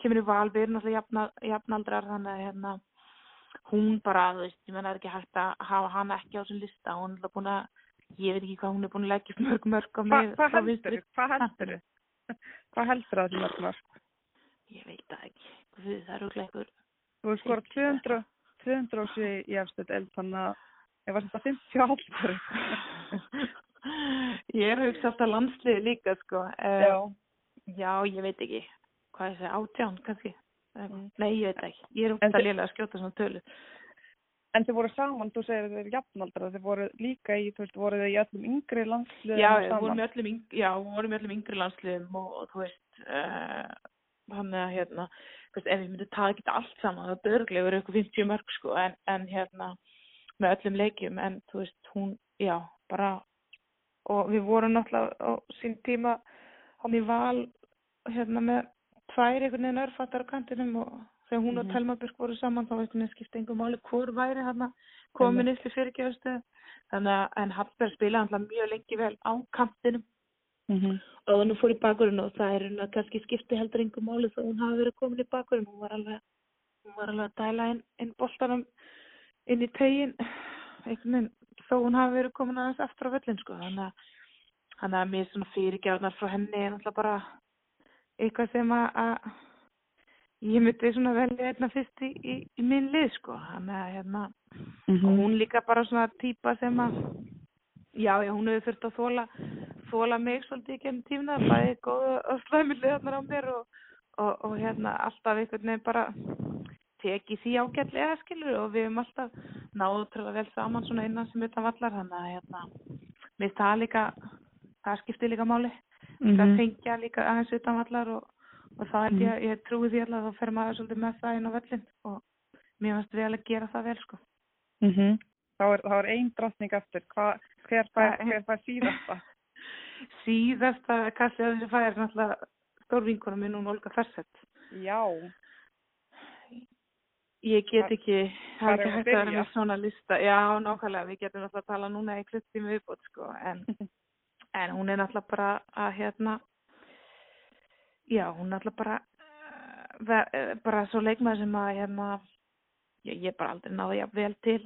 kemur í val við erum náttúrulega jafnaldrar þannig að hérna, hún bara, þú veist, ég menna er ekki hægt að hafa hana ekki á sin lista hún er náttúrulega búin að ég veit ekki hvað hún er búin að leggja mörg mörg á mig Hvað heldur? Hvað heldur? (laughs) Hvað heldur það mörg mörg? Ég veit það ekki, Guð, það eru gleikur Þú hefur skorað 200 200 ási í afstöld eld þannig að ég var þetta 50 Hallstöru (laughs) Ég er hugsað alltaf landsliði líka sko. Já Já, ég veit ekki. Hvað er það? Átján kannski? Mm. Nei, ég veit ekki. Ég er út að liðlega að skjóta svona tölu. En þið voru saman, þú segir að þið eru jafnaldra, þið voru líka í, þú veist, voru þið í öllum yngri landsliðum já, saman? Öllum, já, við vorum í öllum yngri landsliðum og, og þú veist, uh, hann er hérna, veist, ef við myndum taða ekki allt saman, þá dörglega verður eitthvað 50 mörg sko, en, en hérna, með öllum leikjum, en þú veist, hún, já, bara, og við vorum náttúrulega á sín tíma, hann í val hérna með tvær einhvern veginn örfattar á kantinum og þegar hún og mhm. Telma Björk voru saman þá veitum við skipta einhver máli hvor væri hann komin ylli fyrirgjöðstu þannig að en Hallberg spilaði hann mjög lengi vel á kantinum. Mm -hmm. og hann fór í bakurinn og það er hann að kannski skipti heldur einhver máli þá hún hafi verið komin í bakurinn hún var alveg, hún var alveg að dæla inn, inn boltanum inn í tegin þó hún hafi verið komin aðeins aftur á völlin sko. Þannig að að mér svona fyrirgjafnar frá henni er náttúrulega bara eitthvað sem að ég myndi svona velja einna fyrst í, í, í minn lið sko. Þannig að hérna, mm -hmm. hún líka bara svona týpa sem að, já, já, hún hefur þurft að þóla, þóla mig svolítið ekki enn tífna, bæði góða og slæmið liðarnar á mér og, og, og hérna alltaf einhvern veginn bara tekið því ágætlega skilur og við hefum alltaf náðu til að vel saman svona innan sem utan vallar þannig að hérna, finnst það líka það skiptir líka máli mm -hmm. það fengja líka aðeins utanvallar og, og það er ég, ég trúi því alveg að þá fer maður svolítið með það inn á völlin og mér finnst alveg að gera það vel sko. Mm -hmm. Þá er, er einn drotning eftir Hva, hver fær síðasta? (laughs) síðasta kassi að þessi fær er náttúrulega stórvinkunum minn og Olga Fersett Já. Ég get ekki, það er ekki hægt að vera með svona lista. Já, nákvæmlega, við getum náttúrulega að tala núna í kluttími viðbót, sko, en (laughs) en hún er náttúrulega bara að hérna já, hún er náttúrulega bara uh, bara svo leikmaður sem að hérna ég, ég bara aldrei náði vel til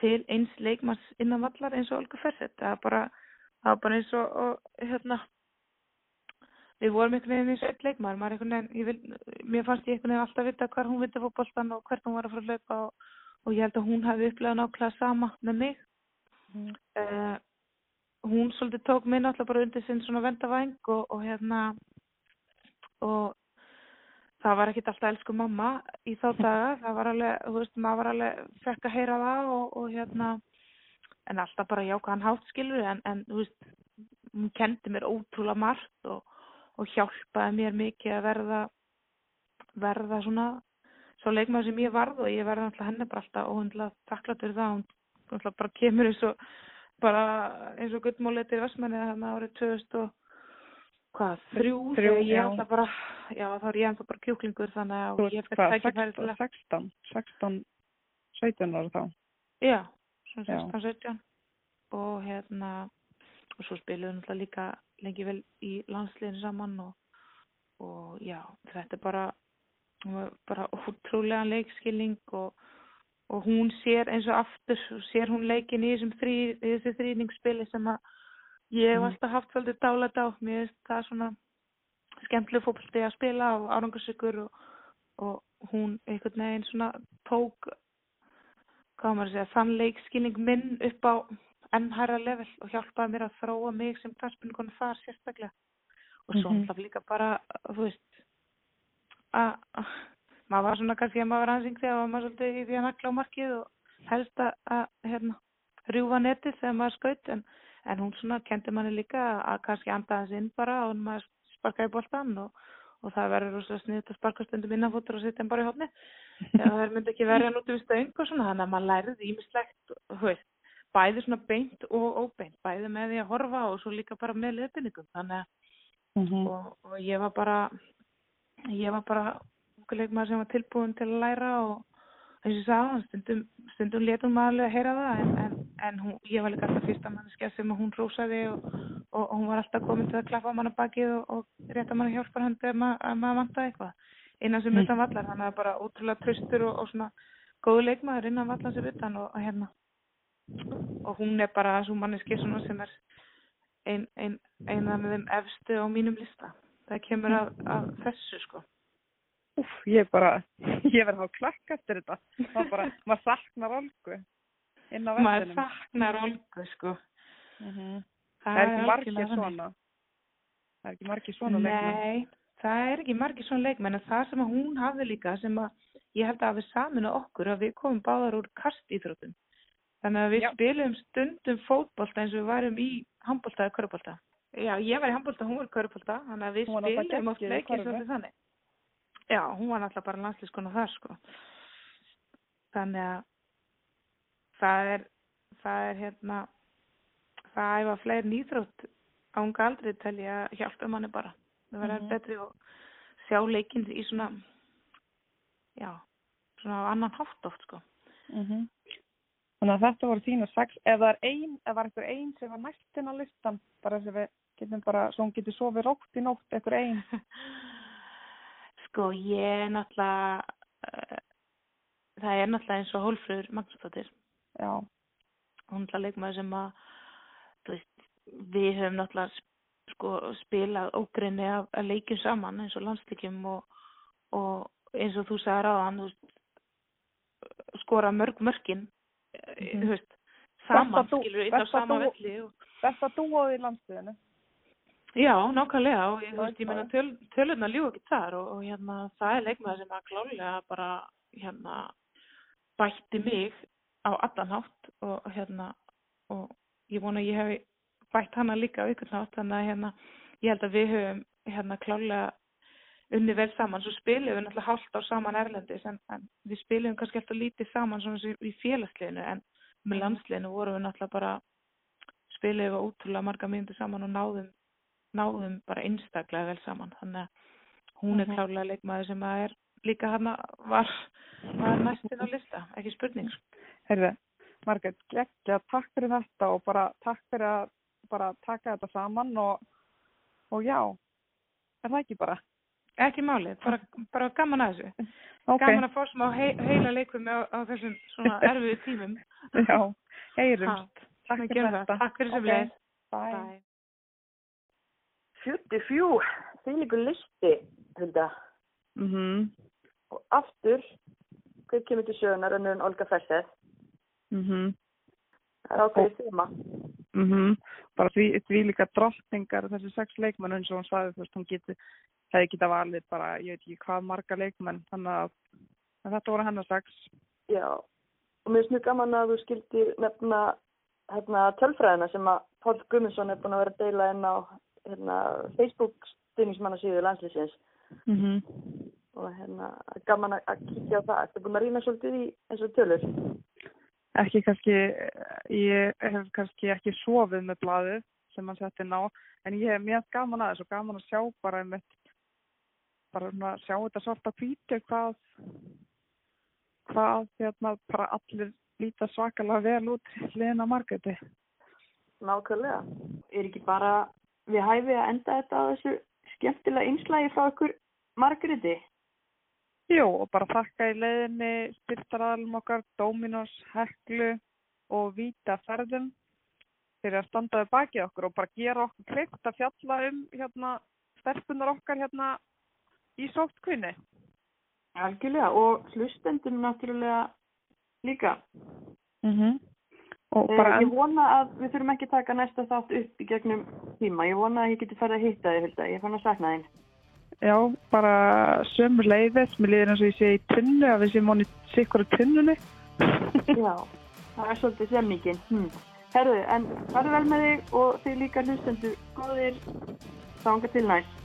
til eins leikmanns innan vallar eins og Olga Fersett. Það var bara, bara eins og, og hérna, við vorum einhvern veginn eins og einn vil, mér fannst ég einhvern veginn alltaf vita hvar hún viti fótboltan og hvert hún var að fara að hlaupa og, og ég held að hún hefði upplegað nákvæmlega sama með mig. Mm. Uh, hún svolítið tók mig náttúrulega bara undir sinn svona vendavæng og, og hérna og það var ekkert alltaf elsku mamma í þá daga, það var alveg, þú veist, maður var alveg fekk að heyra það og, og hérna, en alltaf bara jákaðan hátt skilur, en, en þú veist, hún kendi mér ótrúlega margt og, og hjálpaði mér mikið að verða, verða svona, svo leikmaður sem ég varð og ég verði alltaf henni bara alltaf óhundlega þakklátt fyrir það, hún alltaf bara kemur eins og, bara eins og guttmólitir Vestmanni þannig árið 2000 og hvað, þrjú, Þrjú, þegar ég alltaf bara, já þá er ég ennþá bara kjúklingur þannig Þú að ég ert fyrir hvað, tækifæri til 16, að, 16, 16, 17 ára þá? já, svona Já. 16, 17 og hérna og svo spiluðum alltaf líka lengi vel í landsliðinu saman og, og já, þetta er bara bara ótrúlega leikskilning og, og hún sér eins og aftur, sér hún leikin í þessum þrý, í þessu þrýningsspili sem að ég hef Mhm. alltaf haft svolítið dálæt á, mér finnst það svona skemmtileg fótbolti að spila og árangarsökur og, og hún einhvern veginn svona tók hvað á maður að segja, þann leikskilning minn upp á enn hærra level og hjálpaði mér að þróa mig sem knarspinnukonu þar sérstaklega og svo Mhm. mm líka bara, þú veist að- maður var svona kannski að maður var ansing þegar maður svolítið í því að nakla á markið og helst að, að hérna, rjúfa netið þegar maður skaut en, en hún svona kendi manni líka að, kannski anda hans inn bara og maður sparkaði boltan og, og það verður rosa sniðt að sparka stundum innanfótur og setja hann bara í hopni það myndi ekki verja út við stöng og svona þannig að maður lærið ímislegt veist, bæði svona beint og óbeint bæði með því að horfa og svo líka bara með leðbinningum þannig að Mm og, og ég var bara ég var bara leikmaður sem var tilbúin til að læra og eins og ég sagði, stundum, stundum letum maður alveg að heyra það en, en, en hún, ég var líka alltaf fyrsta manneskja sem hún rósaði og, og, og hún var alltaf komin til að klappa mann á bakið og, og rétta mann hjálpar hann ef ma að maður vantaði eitthvað. Innan sem utan vallar, þannig að bara ótrúlega tröstur og, og svona góðu leikmaður innan vallar sem utan og, hérna. Og hún er bara svo manneski svona sem er ein, ein, eina með þeim efstu á mínum lista. Það kemur að, að þessu sko. Úf, ég bara, (laughs) ég verði þá klakka eftir þetta. Það bara, maður saknar olgu inn á maður vellinum. saknar olgu sko Mhm. það Það er ekki margir svona. Það er ekki margir svona leikmenn. Nei, það er ekki margir svona leikmenn en það sem hún hafði líka sem að ég held að við saminu okkur að við komum báðar úr kastíþróttum þannig að við Já. spilum stundum fótbolta eins og við værum í handbolta eða körbolta Já, ég var í handbolta, hún var í körbolta þannig að við spilum oft leikir þannig Já, hún var náttúrulega bara landslískona þar sko þannig að það er það er hérna það æfa fleiri nýþrótt á unga aldrei tel ég að hjálpa manni bara það verður Mhm. betri og sjá leikinn í svona já, svona annan hátt oft sko Mhm. Þannig að þetta voru þínu sex. Það er ein, ef var einhver ein sem var næst inn á listan, bara sem við getum bara, svo hún getur sofið rótt í nótt, einhver ein. (laughs) sko ég er náttúrulega uh, það er náttúrulega eins og Hólfrður Magnúsdóttir Já. hún er leikmaður sem að þú veist, við höfum náttúrulega sko, spilað ógrinni af, af leikjum saman eins og landsleikjum og, og eins og þú sagði ráðan þú veist, skora mörg Mhm. þú veist, saman Besta dú- skilur inn á besta sama velli og, Þetta dúoði í landsliðinu. já, nákvæmlega og ég, þú veist, ég meina töl, tölurna lífa ekki þar og, og hérna, það er leikmaður sem að klálega bara hérna, bætti mig á allan hátt og hérna og ég vona að ég hef bætt hana líka á ykkur nátt þannig að hérna, ég held að við höfum hérna klálega unni vel saman, svo spilum við náttúrulega hálft á saman erlendis en, en við spilum kannski alltaf lítið saman svona sem í félagsliðinu en með landsliðinu vorum við náttúrulega bara spilum við ótrúlega marga myndir saman og náðum, náðum bara einstaklega vel saman. Þannig að hún er Mhm. klárlega leikmaður sem að er líka hana var, var næstin á lista, ekki spurning sko. Heyrðu, Margrét, geggja, takk fyrir þetta og bara takk fyrir að bara taka þetta saman og, og já, er það ekki bara? Ekki málið, bara, bara gaman að þessu. Ok, Gaman að fá smá hei, heila leikum á, á þessum svona erfiðu tímum. (laughs) já, heyrumst. Takk fyrir þetta. Takk fyrir sem Ok, leið. Bye. Fjutti fjú, því líkur listi, Hulda. Mhm, Og aftur, hver kemur til sögunar önnur en Olga Ferseth. Mhm, Það er ákveðið þema. mhm. Bara því, því líka drottningar þessi sex leikmenn eins og hún sagði, þú veist, hún geti, hefði geta valið bara, ég veit ekki hvað marga leikmenn, þannig að en þetta voru hennar sex. Já, og mér finnst mjög gaman að þú skildi nefna hérna, tölfræðina sem að Páll Gumminsson er búin að vera að deila inn á hérna, Facebook stuðningsmannasíðu landslýsins Mhm. og hérna, gaman að- að kíkja á það. Ertu búin að rýna svolítið í eins og tölur? Ekki kannski, ég hef kannski ekki sofið með blaðið sem hann setti ná, en ég hef mjög gaman að þessu, gaman að sjá bara einmitt, bara svona, sjá þetta svarta hvíti hvað, hvað hérna bara allir líta svakalega vel út hliðina margæti. Nákvæmlega. Er ekki bara við hæfi að enda þetta á þessu skemmtilega einslægi frá ykkur Margréti? Jú, og bara þakka í leiðinni styrtaraðalum okkar, Dominos, Heklu og Víta ferðum fyrir að standa við bakið okkur og bara gera okkur kleikt að fjalla um hérna stelpunar okkar hérna í sóttkvinni. Algjörlega og hlustendum náttúrulega líka. Mm -hmm. Bara Ég vona að við þurfum ekki að taka næsta þátt upp í gegnum tíma. Ég vona að ég geti farið að hitta þig. Ég fann að sakna þín. Já, bara sömur leiðis, mér líður eins og ég sé í tunnu, að við séum honni sikkur í tunnunni. Já, það er svolítið semmingin. Hm. Herðu, en farðu vel með þig og þig líka hlustendur góðir. Þánga til næst.